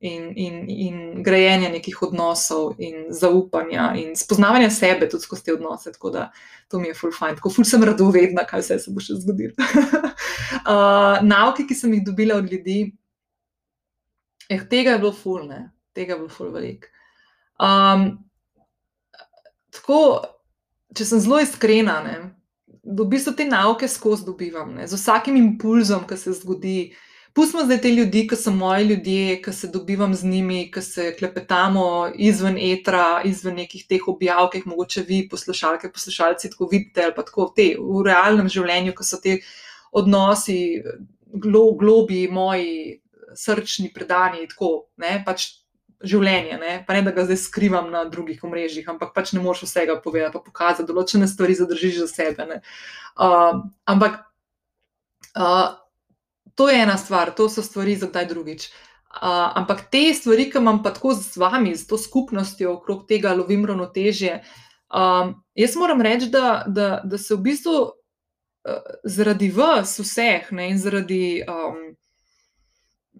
in, in, in grajenja nekih odnosov, in zaupanja, in spoznavanja sebe tudi skozi te odnose. Tako da to mi je full fine, tako full sem radovedna, kaj vse se bo še zgodilo. uh, nauke, ki sem jih dobila od ljudi, eh, tega je bilo full, ne, tega je bilo full velik. Um, tako, če sem zelo iskrena, ne. V bistvu te nauke skozi dobivam, ne, z vsakim impulzom, ki se zgodi, Pustimo zdaj te ljudi, ki so moji ljudje, ki se dobivam z njimi, ki se klepetamo izven etra, izven nekih teh objav, ki jih mogoče vi, poslušalke, poslušalci, tako vidite, ali pa tako te, v realnem življenju, ki so te odnosi, glo, globi, moji srčni, predani, tako ne, pač življenje. Ne, pa ne, da ga zdaj skrivam na drugih omrežjih, ampak pač ne moreš vsega povedati, pa pokazati, določene stvari zadržiš za sebe. Uh, ampak. Uh, to je ena stvar, to so stvari za kdaj drugič. Uh, ampak te stvari, ki imam pa tako z vami, z to skupnostjo okrog tega, lovim ravnotežje. Um, jaz moram reči, da, da, da se v bistvu uh, zaradi vas, vseh, ne, in zaradi, um,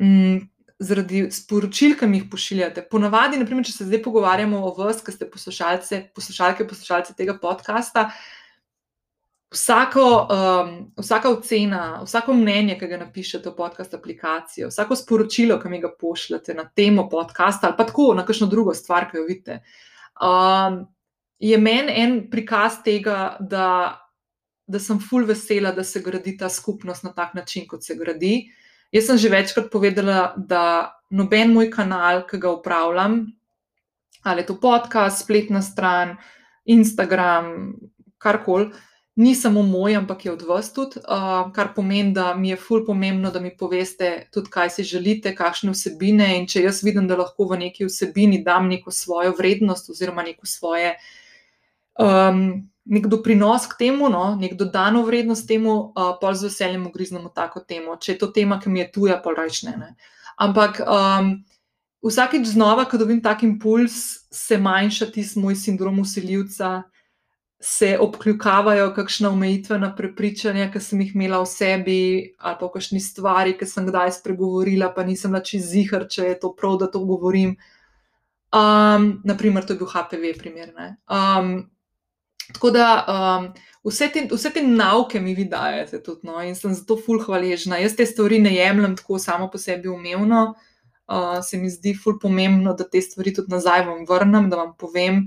m, zaradi sporočil, ki mi jih pošiljate, ponavadi, naprimer, če se zdaj pogovarjamo o vas, ki ste poslušalce, poslušalke, poslušalce tega podcasta, uh, Vsako, um, vsaka ocena, vsako mnenje, ki ga napišete v podcast aplikacijo, vsako sporočilo, ki mi ga pošljete na temo podcasta ali pa tako na kakšno drugo stvar, ki jo vidite, um, je meni en prikaz tega, da, da sem full vesela, da se gradi ta skupnost na tak način, kot se gradi. Jaz sem že večkrat povedala, da noben moj kanal, ki ga upravljam, ali je to podcast, spletna stran, Instagram, karkoli ni samo moj, ampak je od vas tudi, uh, kar pomeni, da mi je ful pomembno, da mi poveste tudi, kaj si želite, kakšne vsebine. In če jaz vidim, da lahko v neki vsebini dam neko svojo vrednost oziroma neko svoje. Um, Nek doprinos k temu, no, nek dodano vrednost temu, uh, pa z veseljem ugriznemo tako temo. Če je to tema, ki mi je tuja, pa rečne. Ne. Ampak um, vsakeč znova, ko dobim tak impuls, se manjša tisti moj sindrom usiljivca, se obkljukavajo kakšna omejitvena prepričanja, ki sem jih imela v sebi, ali pa kakšni stvari, ki sem kdaj spregovorila, pa nisem več izihar, če je to prav, da to govorim. Um, naprimer, to je bil HPV primer. Um, tako da um, vse, te, vse te nauke mi vi dajete tudi, no, in sem zato ful hvaležna. Jaz te stvari ne jemljem tako samo po sebi umevno. Uh, se mi zdi ful pomembno, da te stvari tudi nazaj vam vrnem, da vam povem,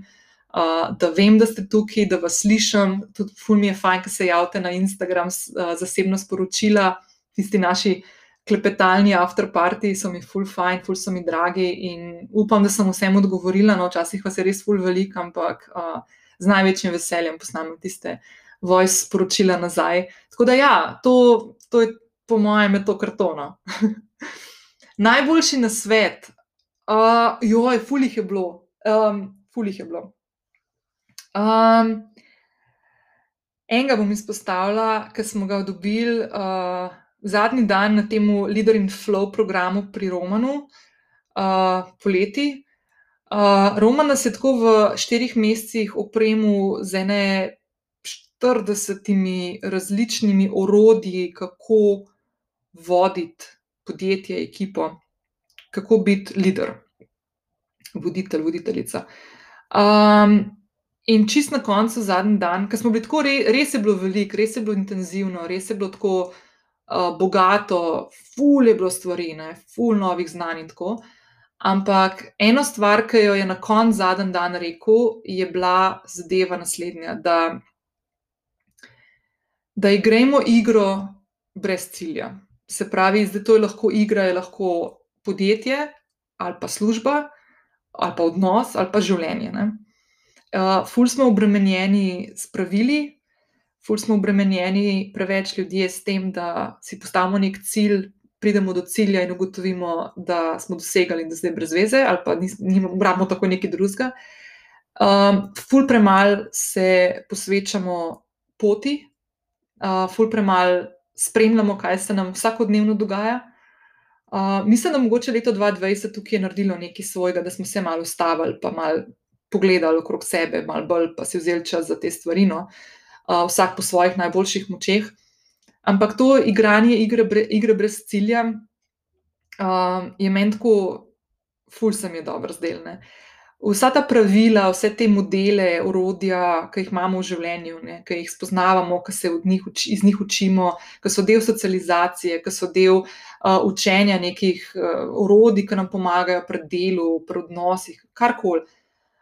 uh, da vem, da ste tukaj, da vas slišim. Tudi ful mi je fajn, da se javite na Instagram, uh, zasebno sporočila, tisti naši klepetalni afterparti so mi ful fajn, ful so mi dragi in upam, da sem vsem odgovorila. No, včasih vas je res ful velik, ampak uh, z največjim veseljem posnamem tiste voice sporočila nazaj. Tako da ja, to, to je po mojem to kartono. Najboljši na svet, uh, joj, fulih je bilo. Um, fulih je bilo. Um, enega bom izpostavila, ki smo ga dobili uh, zadnji dan na tem Leader in Flow programu pri Romanu, uh, poleti. Uh, Roman nas je tako v štirih mesecih opremil z ene 40 različnimi orodji, kako voditi podjetje, ekipo, kako biti voditelj, voditelj, voditeljica. Um, In čist na koncu, zadnji dan, ko smo bili tako, re, res je bilo veliko, res je bilo intenzivno, res je bilo tako uh, bogato, ful je bilo stvari, ne, ful novih znanj in tako. Ampak ena stvar, ki jo je na koncu zadnji dan rekel, je bila zadeva naslednja: da, da igramo igro brez cilja. Se pravi, da to je lahko igra, je lahko podjetje ali pa služba, ali pa odnos, ali pa življenje. Ne. Uh, ful smo obremenjeni s pravili, ful smo obremenjeni preveč ljudi s tem, da si postavimo nek cilj, pridemo do cilja in ugotovimo, da smo dosegali in da zdaj brez veze, ali pa nimamo tako nekaj drugega. Um, ful premalo se posvečamo poti, uh, ful premalo spremljamo, kaj se nam vsakodnevno dogaja. Uh, mislim, da mogoče leto 2020 tukaj je naredilo nekaj svojega, da smo se malo ustavili, pa malo pogledali okrog sebe, malo bolj pa si vzeli čas za te stvari, no? uh, vsak po svojih najboljših močeh. Ampak to igranje igre, bre, igre brez cilja uh, je meni tako, ful se mi je dobro zdelne. Vsa ta pravila, vse te modele, orodja, ki jih imamo v življenju, ne, ki jih spoznavamo, ki se njih uči, iz njih učimo, ki so del socializacije, ki so del uh, učenja nekih uh, orodij, ki nam pomagajo pri delu, pri odnosih, karkoli.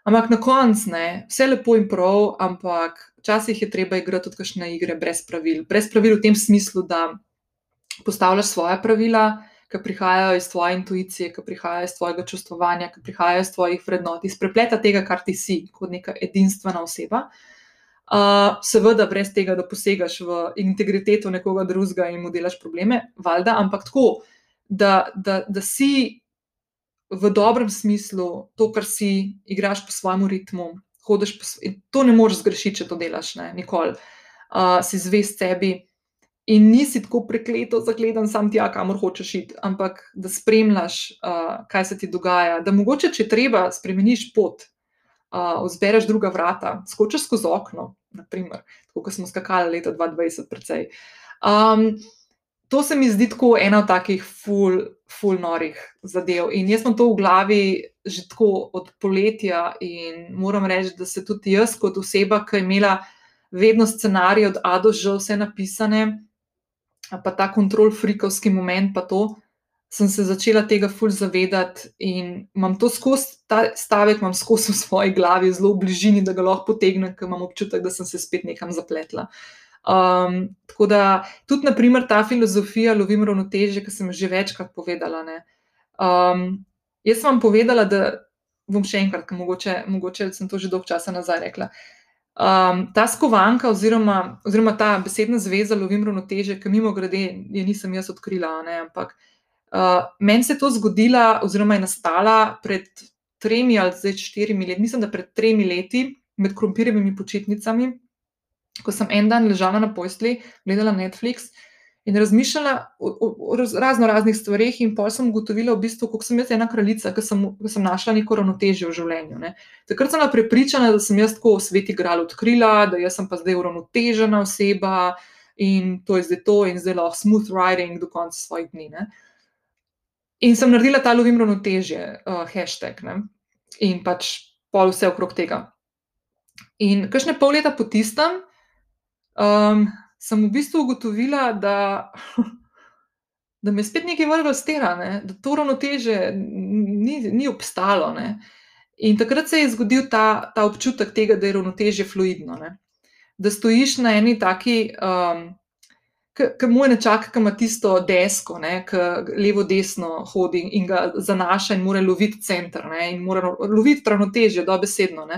Ampak na koncu ne, vse lepo in prav, ampak včasih je treba igrati tudi kakšne igre brez pravil. Brez pravil v tem smislu, da postavljaš svoje pravila, ki prihajajo iz tvoje intuicije, ki prihajajo iz tvojega čustvovanja, ki prihajajo iz tvojih vrednot, iz prepleta tega, kar ti si, kot neka edinstvena oseba. Uh, seveda, brez tega, da posegaš v integriteto nekoga drugega in mu delaš probleme, valjda, ampak tako, da, da, da si v dobrem smislu to, kar si, igraš po svojem ritmu, hodiš po svetu. To ne moreš zgrešiti, če to delaš, ne, nikoli. Uh, si zvest sebi in nisi tako prekleto zagledan sam tja, kamor hočeš iti, ampak da spremljaš, uh, kaj se ti dogaja. Da mogoče, če treba, spremeniš pot, uh, zbereš druga vrata, skočiš skozi okno, naprimer, tako kot smo skakali leta 2020, precej. Um, to se mi zdi tako ena od takih ful, ful norih zadev. In jaz sem to v glavi že tako od poletja in moram reči, da se tudi jaz, kot oseba, ki je imela vedno scenarij od A do Ž, vse napisane, pa ta kontrol, frikovski moment, pa to. Sem se začela tega ful zavedati in imam to skozi, ta stavek imam skozi v svoji glavi, zelo v bližini, da ga lahko potegnem, ker imam občutek, da sem se spet nekam zapletla. Uh, Um, tako da tudi, naprimer, ta filozofija lovim ravnoteže, ki sem že večkrat povedala. Um, jaz sem vam povedala, da bom še enkrat, ker mogoče, mogoče sem to že dolgo časa nazaj rekla. Um, ta skovanka, oziroma, oziroma ta besedna zveza, lovim ravnoteže, ki mimo grede, je nisem jaz odkrila, ne, ampak uh, meni se je to zgodilo, oziroma je nastala pred tremi ali zdaj štirimi leti, mislim, da pred tremi leti, med krompirjevimi počitnicami, ko sem en dan ležala na postli, gledala Netflix in razmišljala o, o, o razno raznih stvareh, in pa sem ugotovila, v bistvu, kako sem jaz ena kraljica, ki sem, sem našla neko ravnotežje v življenju. Ne. Takrat sem bila prepričana, da sem jaz tako svet igral odkrila, da jaz sem pa zdaj uravnotežena oseba in to je zdaj to, in zdaj lahko smooth riding do konca svojih dni. Ne. In sem naredila ta lovim ravnotežje, uh, hashtag, ne. in pač pol vse okrog tega. In kakšne pol leta po tistem, um, sem v bistvu ugotovila, da, da me spet nekaj vrglo z tera, ne? da to ravnoteže ni, ni obstalo. Ne? In takrat se je zgodil ta, ta občutek tega, da je ravnoteže fluidno. Ne? Da stojiš na eni taki, um, ki mu je nečak, ki ima tisto desko, ki levo-desno hodi in ga zanaša in mora loviti center ne? in mora loviti ravnoteže, dobesedno.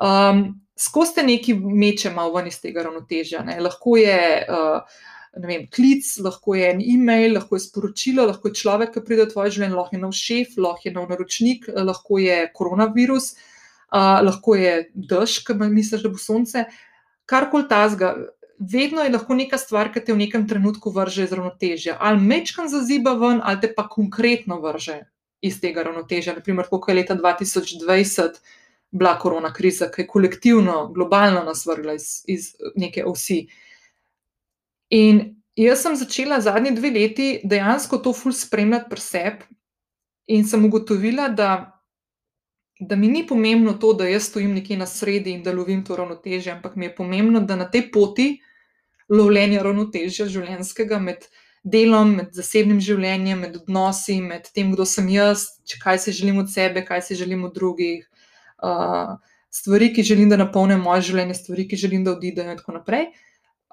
Um, skozi te neki meče malo ven iz tega ravnotežja. Ne. Lahko je uh, vem, klic, lahko je en e-mail, lahko je sporočilo, lahko je človek, ki pride v tvoje življenje, lahko je nov šef, lahko je nov naročnik, lahko je koronavirus, uh, lahko je dež, ki misliš, da bo sonce. Karkoli tazga, vedno je lahko neka stvar, ki te v nekem trenutku vrže iz ravnotežja. Ali mečkam zaziba ven, ali te pa konkretno vrže iz tega ravnotežja. Naprimer, koliko je leta 2020 bila korona kriza, ki je kolektivno, globalno nas vrgla iz, iz neke osi. In jaz sem začela zadnji dve leti dejansko to ful spremljati pri sebi in sem ugotovila, da, da mi ni pomembno to, da jaz stojim nekje na sredi in da lovim to ravnotežje, ampak mi je pomembno, da na tej poti lovljenja ravnotežja življenjskega med delom, med zasebnim življenjem, med odnosi, med tem, kdo sem jaz, kaj se želim od sebe, kaj se želim od drugih, stvari, ki želim, da napolnijo moje življenje, stvari, ki želim, da odidejo, in tako naprej.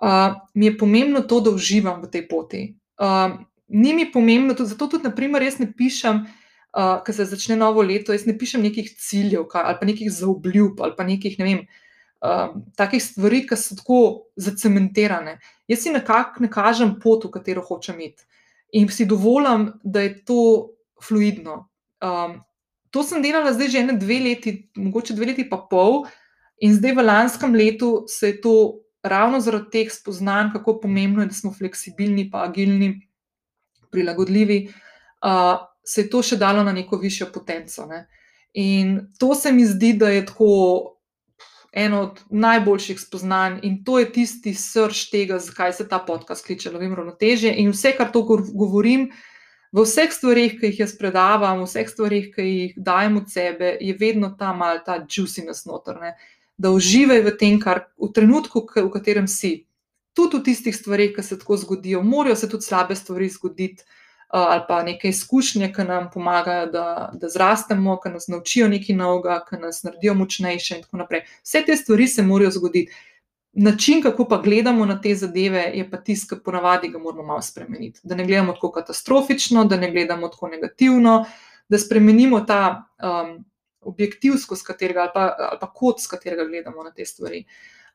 Uh, mi je pomembno to, da uživam v tej poti. Uh, ni mi pomembno, tudi, zato tudi, naprimer, jaz ne pišem, uh, ko se začne novo leto, jaz ne pišem nekih ciljev kaj, ali pa nekih zaobljub ali pa nekih, ne vem, uh, takih stvari, ki so tako zacementirane. Jaz si nekako ne kažem pot, v katero hočem iti. In si dovolim, da je to fluidno. Um, to sem delala zdaj že dve leti, mogoče dve leti pa pol, in zdaj v lanskem letu se je to ravno zaradi teh spoznanj, kako pomembno je, da smo fleksibilni, pa agilni, prilagodljivi, uh, se je to še dalo na neko višjo potenco. Ne. In to se mi zdi, da je tako. Eno od najboljših spoznanj, in to je tisti srč tega, zakaj se ta podcast kliče Lovim ravnoteže. In vse, kar to govorim, uh, v vseh stvarih, ki jih jaz predavam, v vseh stvarih, ki jih dajem od sebe, je vedno ta mal, ta juiciness notrne, da uživaj v tem, kar v trenutku, v katerem si. Tudi v tistih stvarih, ki se tako zgodijo, morajo se tudi slabe stvari zgoditi, ali pa neke izkušnje, ki nam pomagajo, da, da zrastemo, ki nas naučijo nekaj novega, ki nas naredijo močnejše, in tako naprej. Vse te stvari se morajo zgoditi način, kako pa gledamo na te zadeve, je pa tisto, ki ponavadi ga moramo malo spremeniti. Da ne gledamo tako katastrofično, da ne gledamo tako negativno, da spremenimo ta um, objektiv, skozi katerega ali pa, ali pa kot, s katerega gledamo na te stvari.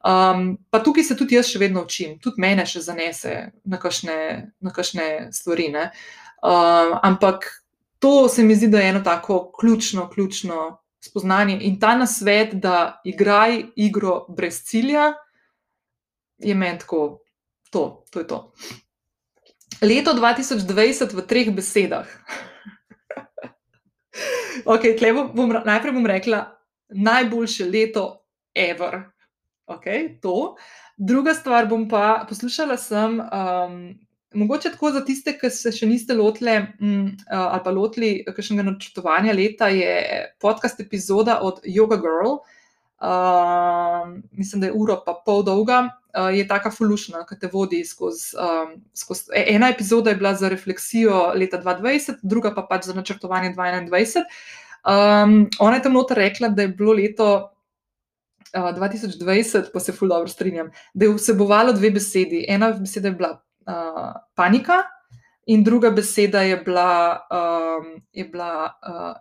Um, pa tukaj se tudi jaz še vedno učim, tudi mene še zanese na kakšne, na kakšne stvari. Um, ampak to se mi zdi, da je eno tako ključno, ključno spoznanje in ta nasvet, da igraj igro brez cilja je meni tako, to, to je to. Leto 2020 v treh besedah. okay, bom, najprej bom rekla, najboljše leto ever. Okay, to. Druga stvar bom pa poslušala sem. Um, Mogoče tako za tiste, ki se še niste lotili mm, ali pa lotili kakšnega načrtovanja leta, je podcast epizoda od Yoga Girl, uh, mislim, da je uro pa pol dolga, uh, je taka fulušna, ki te vodi skozi. Um, skozi. E, ena epizoda je bila za refleksijo leta 2020, druga pa pač za načrtovanje 2021. Um, ona je tam noter rekla, da je bilo leto. 2020, pa se fuldo strinjam, da je vsebovalo dve besedi. Ena beseda je bila uh, panika, in druga beseda je bila, um, je, bila uh,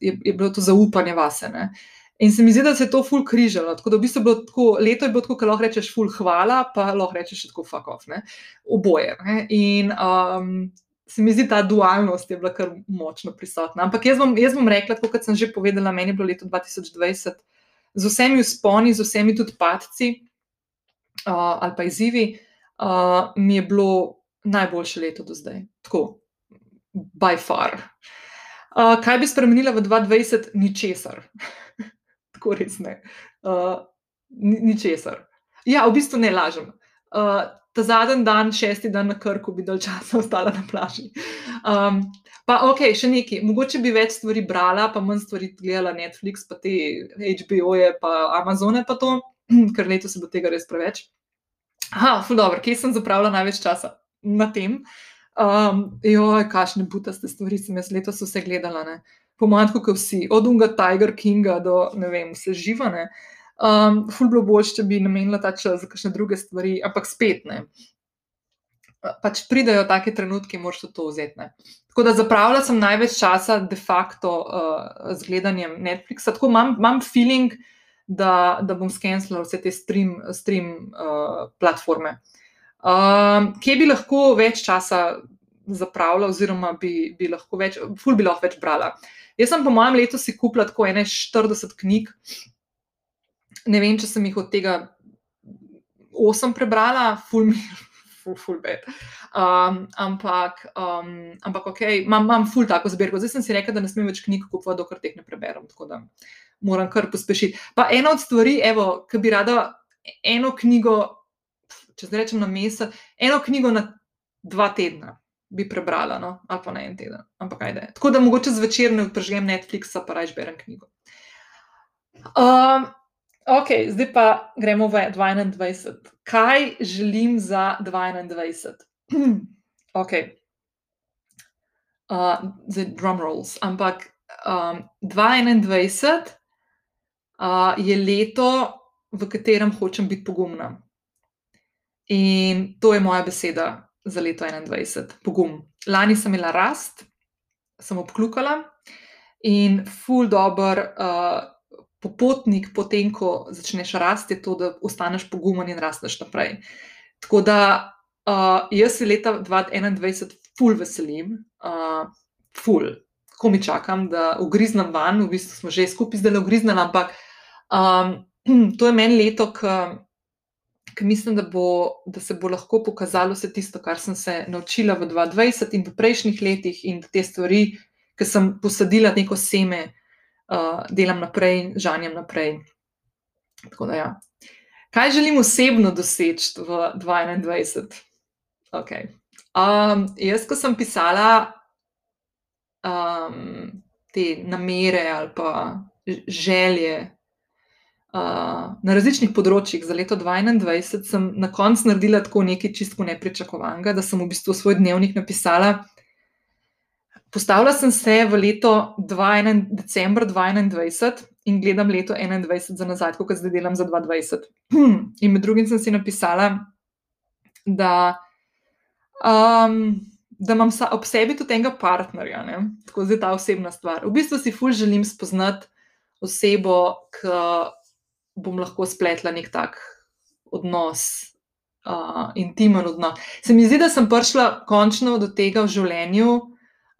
je, je bilo to zaupanje vase. Uh, In se mi zdi, da se je to ful križalo. Tako da v bistvu je bilo tako, leto je bilo tako, da lahko rečeš ful hvala, pa lahko rečeš tako fuck off, ne? oboje. Ne? In um, se mi zdi ta dualnost je bila kar močno prisotna. Ampak jaz bom, jaz bom rekla, kot sem že povedala, meni je bilo leto 2020 z vsemi usponi, z vsemi tudi padci uh, ali pa izzivi, uh, mi je bilo najboljše leto do zdaj. Tako, by far. Uh, kaj bi spremenila v 2020? Ničesar. tako res ne. Uh, Ničesar. Ja, v bistvu ne lažem. Uh, ta zadnji dan, šesti dan na krku, bi dal časa ostala na plaži. Um, pa ok, še nekaj. Mogoče bi več stvari brala, pa manj stvari gledala Netflix, pa te HBO-je, pa Amazone, pa to, ker leto se bo tega res preveč. Ha, ful dobro, kje sem zapravila največ časa na tem. Um, joj, kašne butaste stvari sem jaz letos vse gledala. Ne? Po mojem, kot vsi, od Unga Tiger Kinga do ne vem, vse živane. Um, ful bilo boljše, če bi namenila ta čas za kakšne druge stvari, ampak spet ne. Pač pridejo take trenutke, moraš to vzeti. Ne. Tako da zapravljala sem največ časa de facto uh, z gledanjem Netflixa. Tako imam, imam feeling, da, da bom skenirala vse te stream, stream uh, platforme. Um, kje bi lahko več časa zapravljala, oziroma bi, bi lahko več, ful bi lahko več brala. Jaz sem po mojem letu si kupila tako 41 knjig. Ne vem, če sem jih od tega 8 prebrala, full me, full, full bed. Um, ampak, um, ampak, ok, imam, imam full tako zbirko. Zdaj sem si rekla, da ne smem več knjig kupovati, dokler teh ne preberem. Tako da moram kar pospešiti. Pa ena od stvari, evo, ki bi rada eno knjigo, če zdaj rečem na mesec, eno knjigo na dva tedna bi prebrala, no? ali pa na en teden. Ampak kaj da je. Tako da mogoče zvečer ne odpržem Netflixa, pa raje berem knjigo. Um, ok, zdaj pa gremo v 2021. Kaj želim za 2021? ok. Uh, zdaj drum rolls. Ampak um, 2021 uh, je leto, v katerem hočem biti pogumna. In to je moja beseda za leto 2021, pogum. Lani sem imela rast, sem obklukala in full dobr uh, popotnik, potem ko začneš rasti, je to, da ostaneš pogumen in rasteš naprej. Tako da uh, jaz se leta 2021 full veselim, uh, full. Ko mi čakam, da ugriznem van, v bistvu smo že skupaj zdaj ugriznili, ampak um, to je meni leto, ki ker mislim, da, bo, da se bo lahko pokazalo vse tisto, kar sem se naučila v 2020 in v prejšnjih letih, in te stvari, ki sem posadila neko seme, uh, delam naprej in žanjem naprej. Da, ja. Kaj želim osebno doseči v 2021? Okay. Um, jaz, ko sem pisala um, te namere ali pa želje na različnih področjih za leto 2021, sem na koncu naredila tako nekaj čisto nepričakovanega, da sem v bistvu svoj dnevnik napisala. Postavila sem se v leto 21, decembra 2021 in gledam leto 2021 za nazaj, kot zdaj delam za 2020. In med drugim sem si napisala, da, um, da imam ob sebi tudi enega partnerja, ne? tako zdaj ta osebna stvar. V bistvu si fulž želim spoznati osebo, ki bom lahko spletla nek tak odnos, uh, intimen odnos. Se mi zdi, da sem prišla končno do tega v življenju,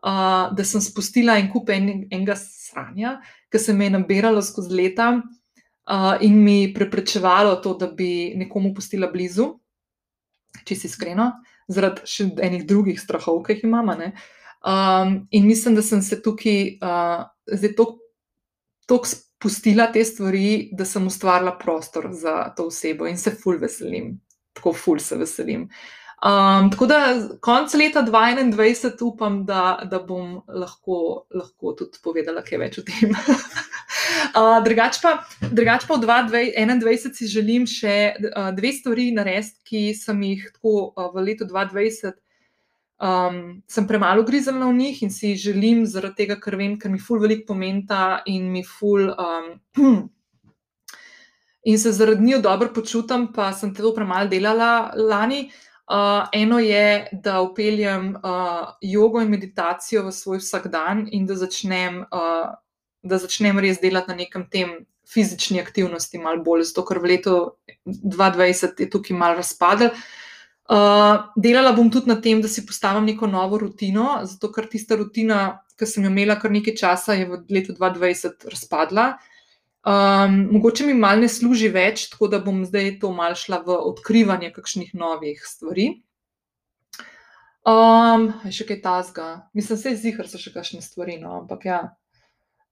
uh, da sem spustila en kup en, enega sranja, ki se mi je nabiralo skozi leta uh, in mi preprečevalo to, da bi nekomu pustila blizu, če si iskreno, zaradi še enih drugih strahov, ki jih imamo. Um, in mislim, da sem se tukaj uh, zdaj tako pustila te stvari, da sem ustvarila prostor za to osebo in se ful veselim, tako ful se veselim. Um, tako da konec leta 2021 upam, da, da bom lahko, lahko tudi povedala kaj več o tem. uh, drugač pa, drugač pa v 2021 si želim še uh, dve stvari narediti, ki sem jih tako uh, v letu 2020 um, sem premalo grizelna v njih in si želim zaradi tega, ker vem, ker mi ful veliko pomenta in mi ful. Um, In se zaradi njih dobro počutim, pa sem to premalo delala lani. Uh, eno je, da upeljem uh, jogo in meditacijo v svoj vsakdan in da začnem, uh, da začnem res delati na nekem tem fizični aktivnosti, malo bolj, zato ker v letu 2020 je tukaj malo razpadel. Delala bom tudi na tem, da si postavim neko novo rutino, zato ker tista rutina, ki sem jo imela kar nekaj časa, je v letu 2020 razpadla. Um, mogoče mi malo ne služi več, tako da bom zdaj to mal šla v odkrivanje kakšnih novih stvari. Um, še kaj tasga. Mislim, se zdi, da so še kakšne stvari, no, ampak ja.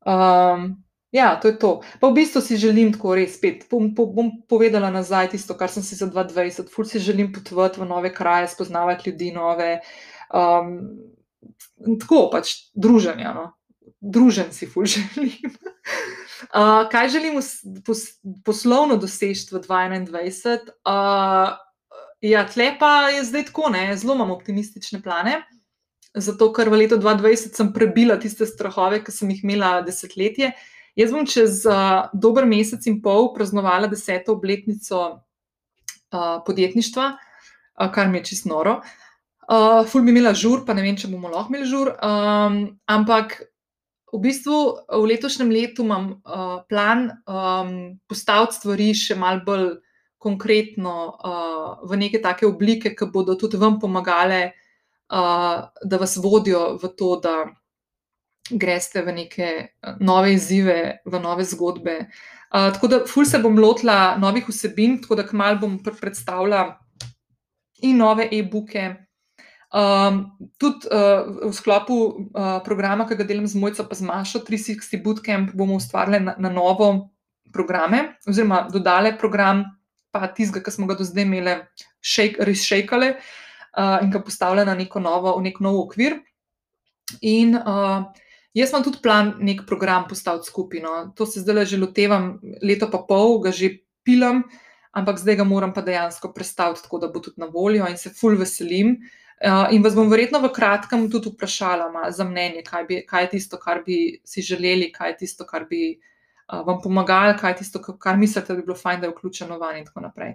Um, Ja, to je to. Pa v bistvu si želim tako res spet. Bom, bom povedala nazaj tisto, kar sem si za 2020. Ful si želim potovati v nove kraje, spoznavati ljudi nove. Um, tako pač druženja. No. Družen si ful želim. Uh, kaj želim pos, poslovno doseči v 2021? Uh, ja, tle pa je zdaj tako, ne? zelo imam optimistične plane. Zato, ker v letu 2020 sem prebila tiste strahove, ki sem jih imela desetletje. Jaz bom čez uh, dober mesec in pol praznovala deseto obletnico uh, podjetništva, uh, kar mi je čisto noro. Uh, ful bi imela žur, pa ne vem, če bomo lahko imeli žur. Um, ampak v bistvu v letošnjem letu imam uh, plan um, postaviti stvari še mal bolj konkretno uh, v neke take oblike, ki bodo tudi vam pomagale, uh, da vas vodijo v to, da greste v neke eh, nove izzive, v nove zgodbe. Uh, tako da, ful se bom lotila novih vsebin, tako da kmalo bom predstavila in nove e-booke. Um, tudi uh, v sklopu uh, programa, ki ga delam z Mojco, pa z Mašo, 360 Bootcamp, bomo ustvarjali na, na novo programe, oziroma dodali program, pa tistega, ki smo ga do zdaj imeli, res šejkali uh, in ga postavili na neko novo, v nek nov okvir. In uh, Jaz imam tudi plan, nek program postaviti skupaj. No. To se zdaj že lotevam, leto pa pol, ga že pilam, ampak zdaj ga moram pa dejansko predstaviti tako, da bo tudi na voljo in se ful veselim. Uh, in vas bom verjetno v kratkem tudi vprašala ma, za mnenje, kaj, bi, kaj je tisto, kar bi si želeli, kaj je tisto, kar bi uh, vam pomagalo, kaj je tisto, kar mislite, da bi bilo fajn, da je vključeno van in tako naprej.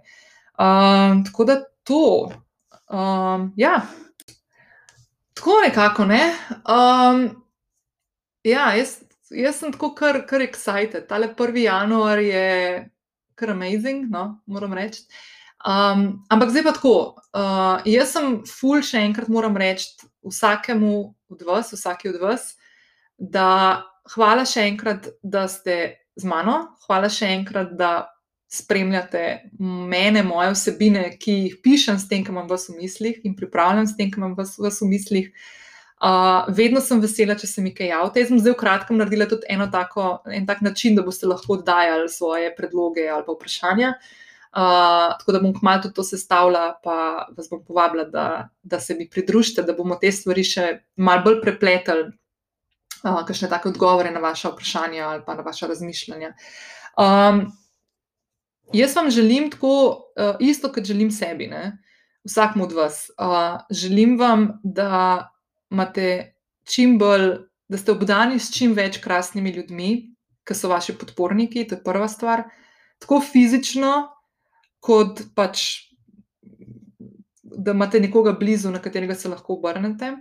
Uh, tako da to. Um, ja, tako nekako. Ne? Um, Ja, jaz, jaz sem tako kar, kar excited. Tale 1. januar je kar amazing, no, moram reči. Um, ampak zdaj pa tako. Uh, jaz sem full, še enkrat moram reči vsakemu od vas, vsaki od vas, da hvala še enkrat, da ste z mano, hvala še enkrat, da spremljate mene, moje vsebine, ki jih pišem s tem, kar imam vas v mislih in pripravljam s tem, kar imam vas, vas v mislih. Uh, vedno sem vesela, če se mi kaj javlja. Jaz sem zdaj v kratkem naredila tudi eno tako, en tak način, da boste lahko oddajali svoje predloge ali pa vprašanja. Uh, tako da bom kmalo tudi to sestavila, pa vas bom povabila, da, da se mi pridružite, da bomo te stvari še malo bolj prepletali, uh, kakšne take odgovore na vaše vprašanja ali pa na vaše razmišljanja. Um, jaz vam želim tako, uh, isto kot želim sebi, ne? vsakmu od vas. Uh, želim vam, da imate čim bolj, da ste obdani s čim več krasnimi ljudmi, ki so vaši podporniki, to je prva stvar. Tako fizično, kot pač, da imate nekoga blizu, na katerega se lahko obrnete.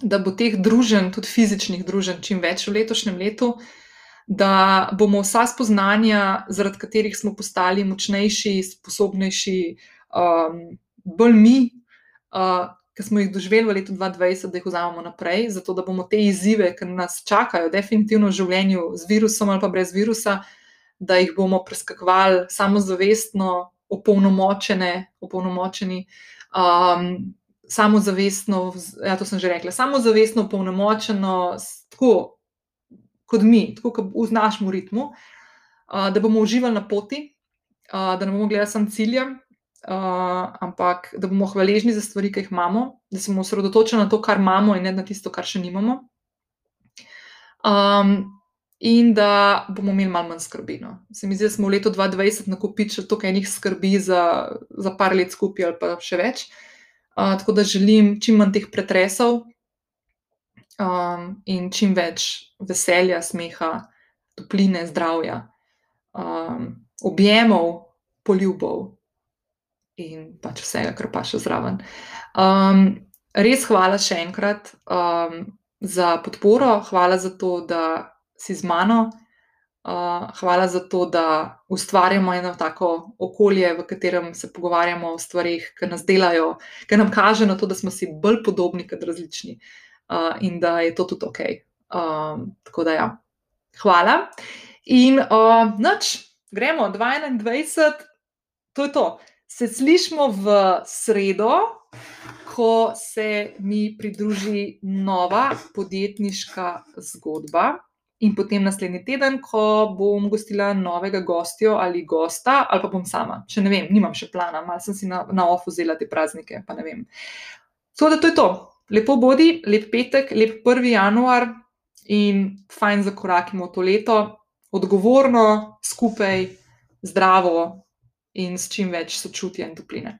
Da bo teh družen, tudi fizičnih družen, čim več v letošnjem letu, da bomo vsa spoznanja, zaradi katerih smo postali močnejši, sposobnejši, um, bolj mi, uh, ki smo jih doživeli v letu 2020, da jih vzamemo naprej, zato da bomo te izzive, ki nas čakajo, definitivno v življenju z virusom ali pa brez virusa, da jih bomo preskakovali samozavestno, opolnomočene, opolnomočeni. Um, Samozavestno, ja, to sem že rekla, samozavestno, polnomočeno, tako kot mi, tako kot v našem ritmu, uh, da bomo uživali na poti, uh, da ne bomo gledali samo ciljem, uh, ampak da bomo hvaležni za stvari, ki jih imamo, da se bomo osredotočili na to, kar imamo, in ne na tisto, kar še nimamo. Um, in da bomo imeli malo manj skrbi. No. Se mi zdi, da smo v letu 2020 nakopili toliko enih skrbi za, za par let skupaj, ali pa še več. Uh, tako da želim čim manj teh pretresov um, in čim več veselja, smeha, topline, zdravja, um, objemov, poljubov, in pač vsega, kar pa še zraven. Um, res hvala še enkrat um, za podporo, hvala za to, da si z mano. Uh, hvala za to, da ustvarjamo eno tako okolje, v katerem se pogovarjamo o stvarih, ki nas delajo, ki nam kaže na to, da smo si bolj podobni kot različni uh, in da je to tudi ok. Um, tako da, ja, hvala. In uh, noč, gremo 2021, to je to. Se slišmo v sredo, ko se mi pridruži nova podjetniška zgodba. In potem naslednji teden, ko bom gostila novega gostja ali gosta, ali pa bom sama, če ne vem, nimam še plana, malo sem si na, na ofu vzela te praznike, pa ne vem. Tako da to je to. Lepo bodi, lep petek, lep 1. januar in fajn zakorakimo to leto, odgovorno, skupaj, zdravo in s čim več sočutja in topline.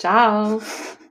Čau!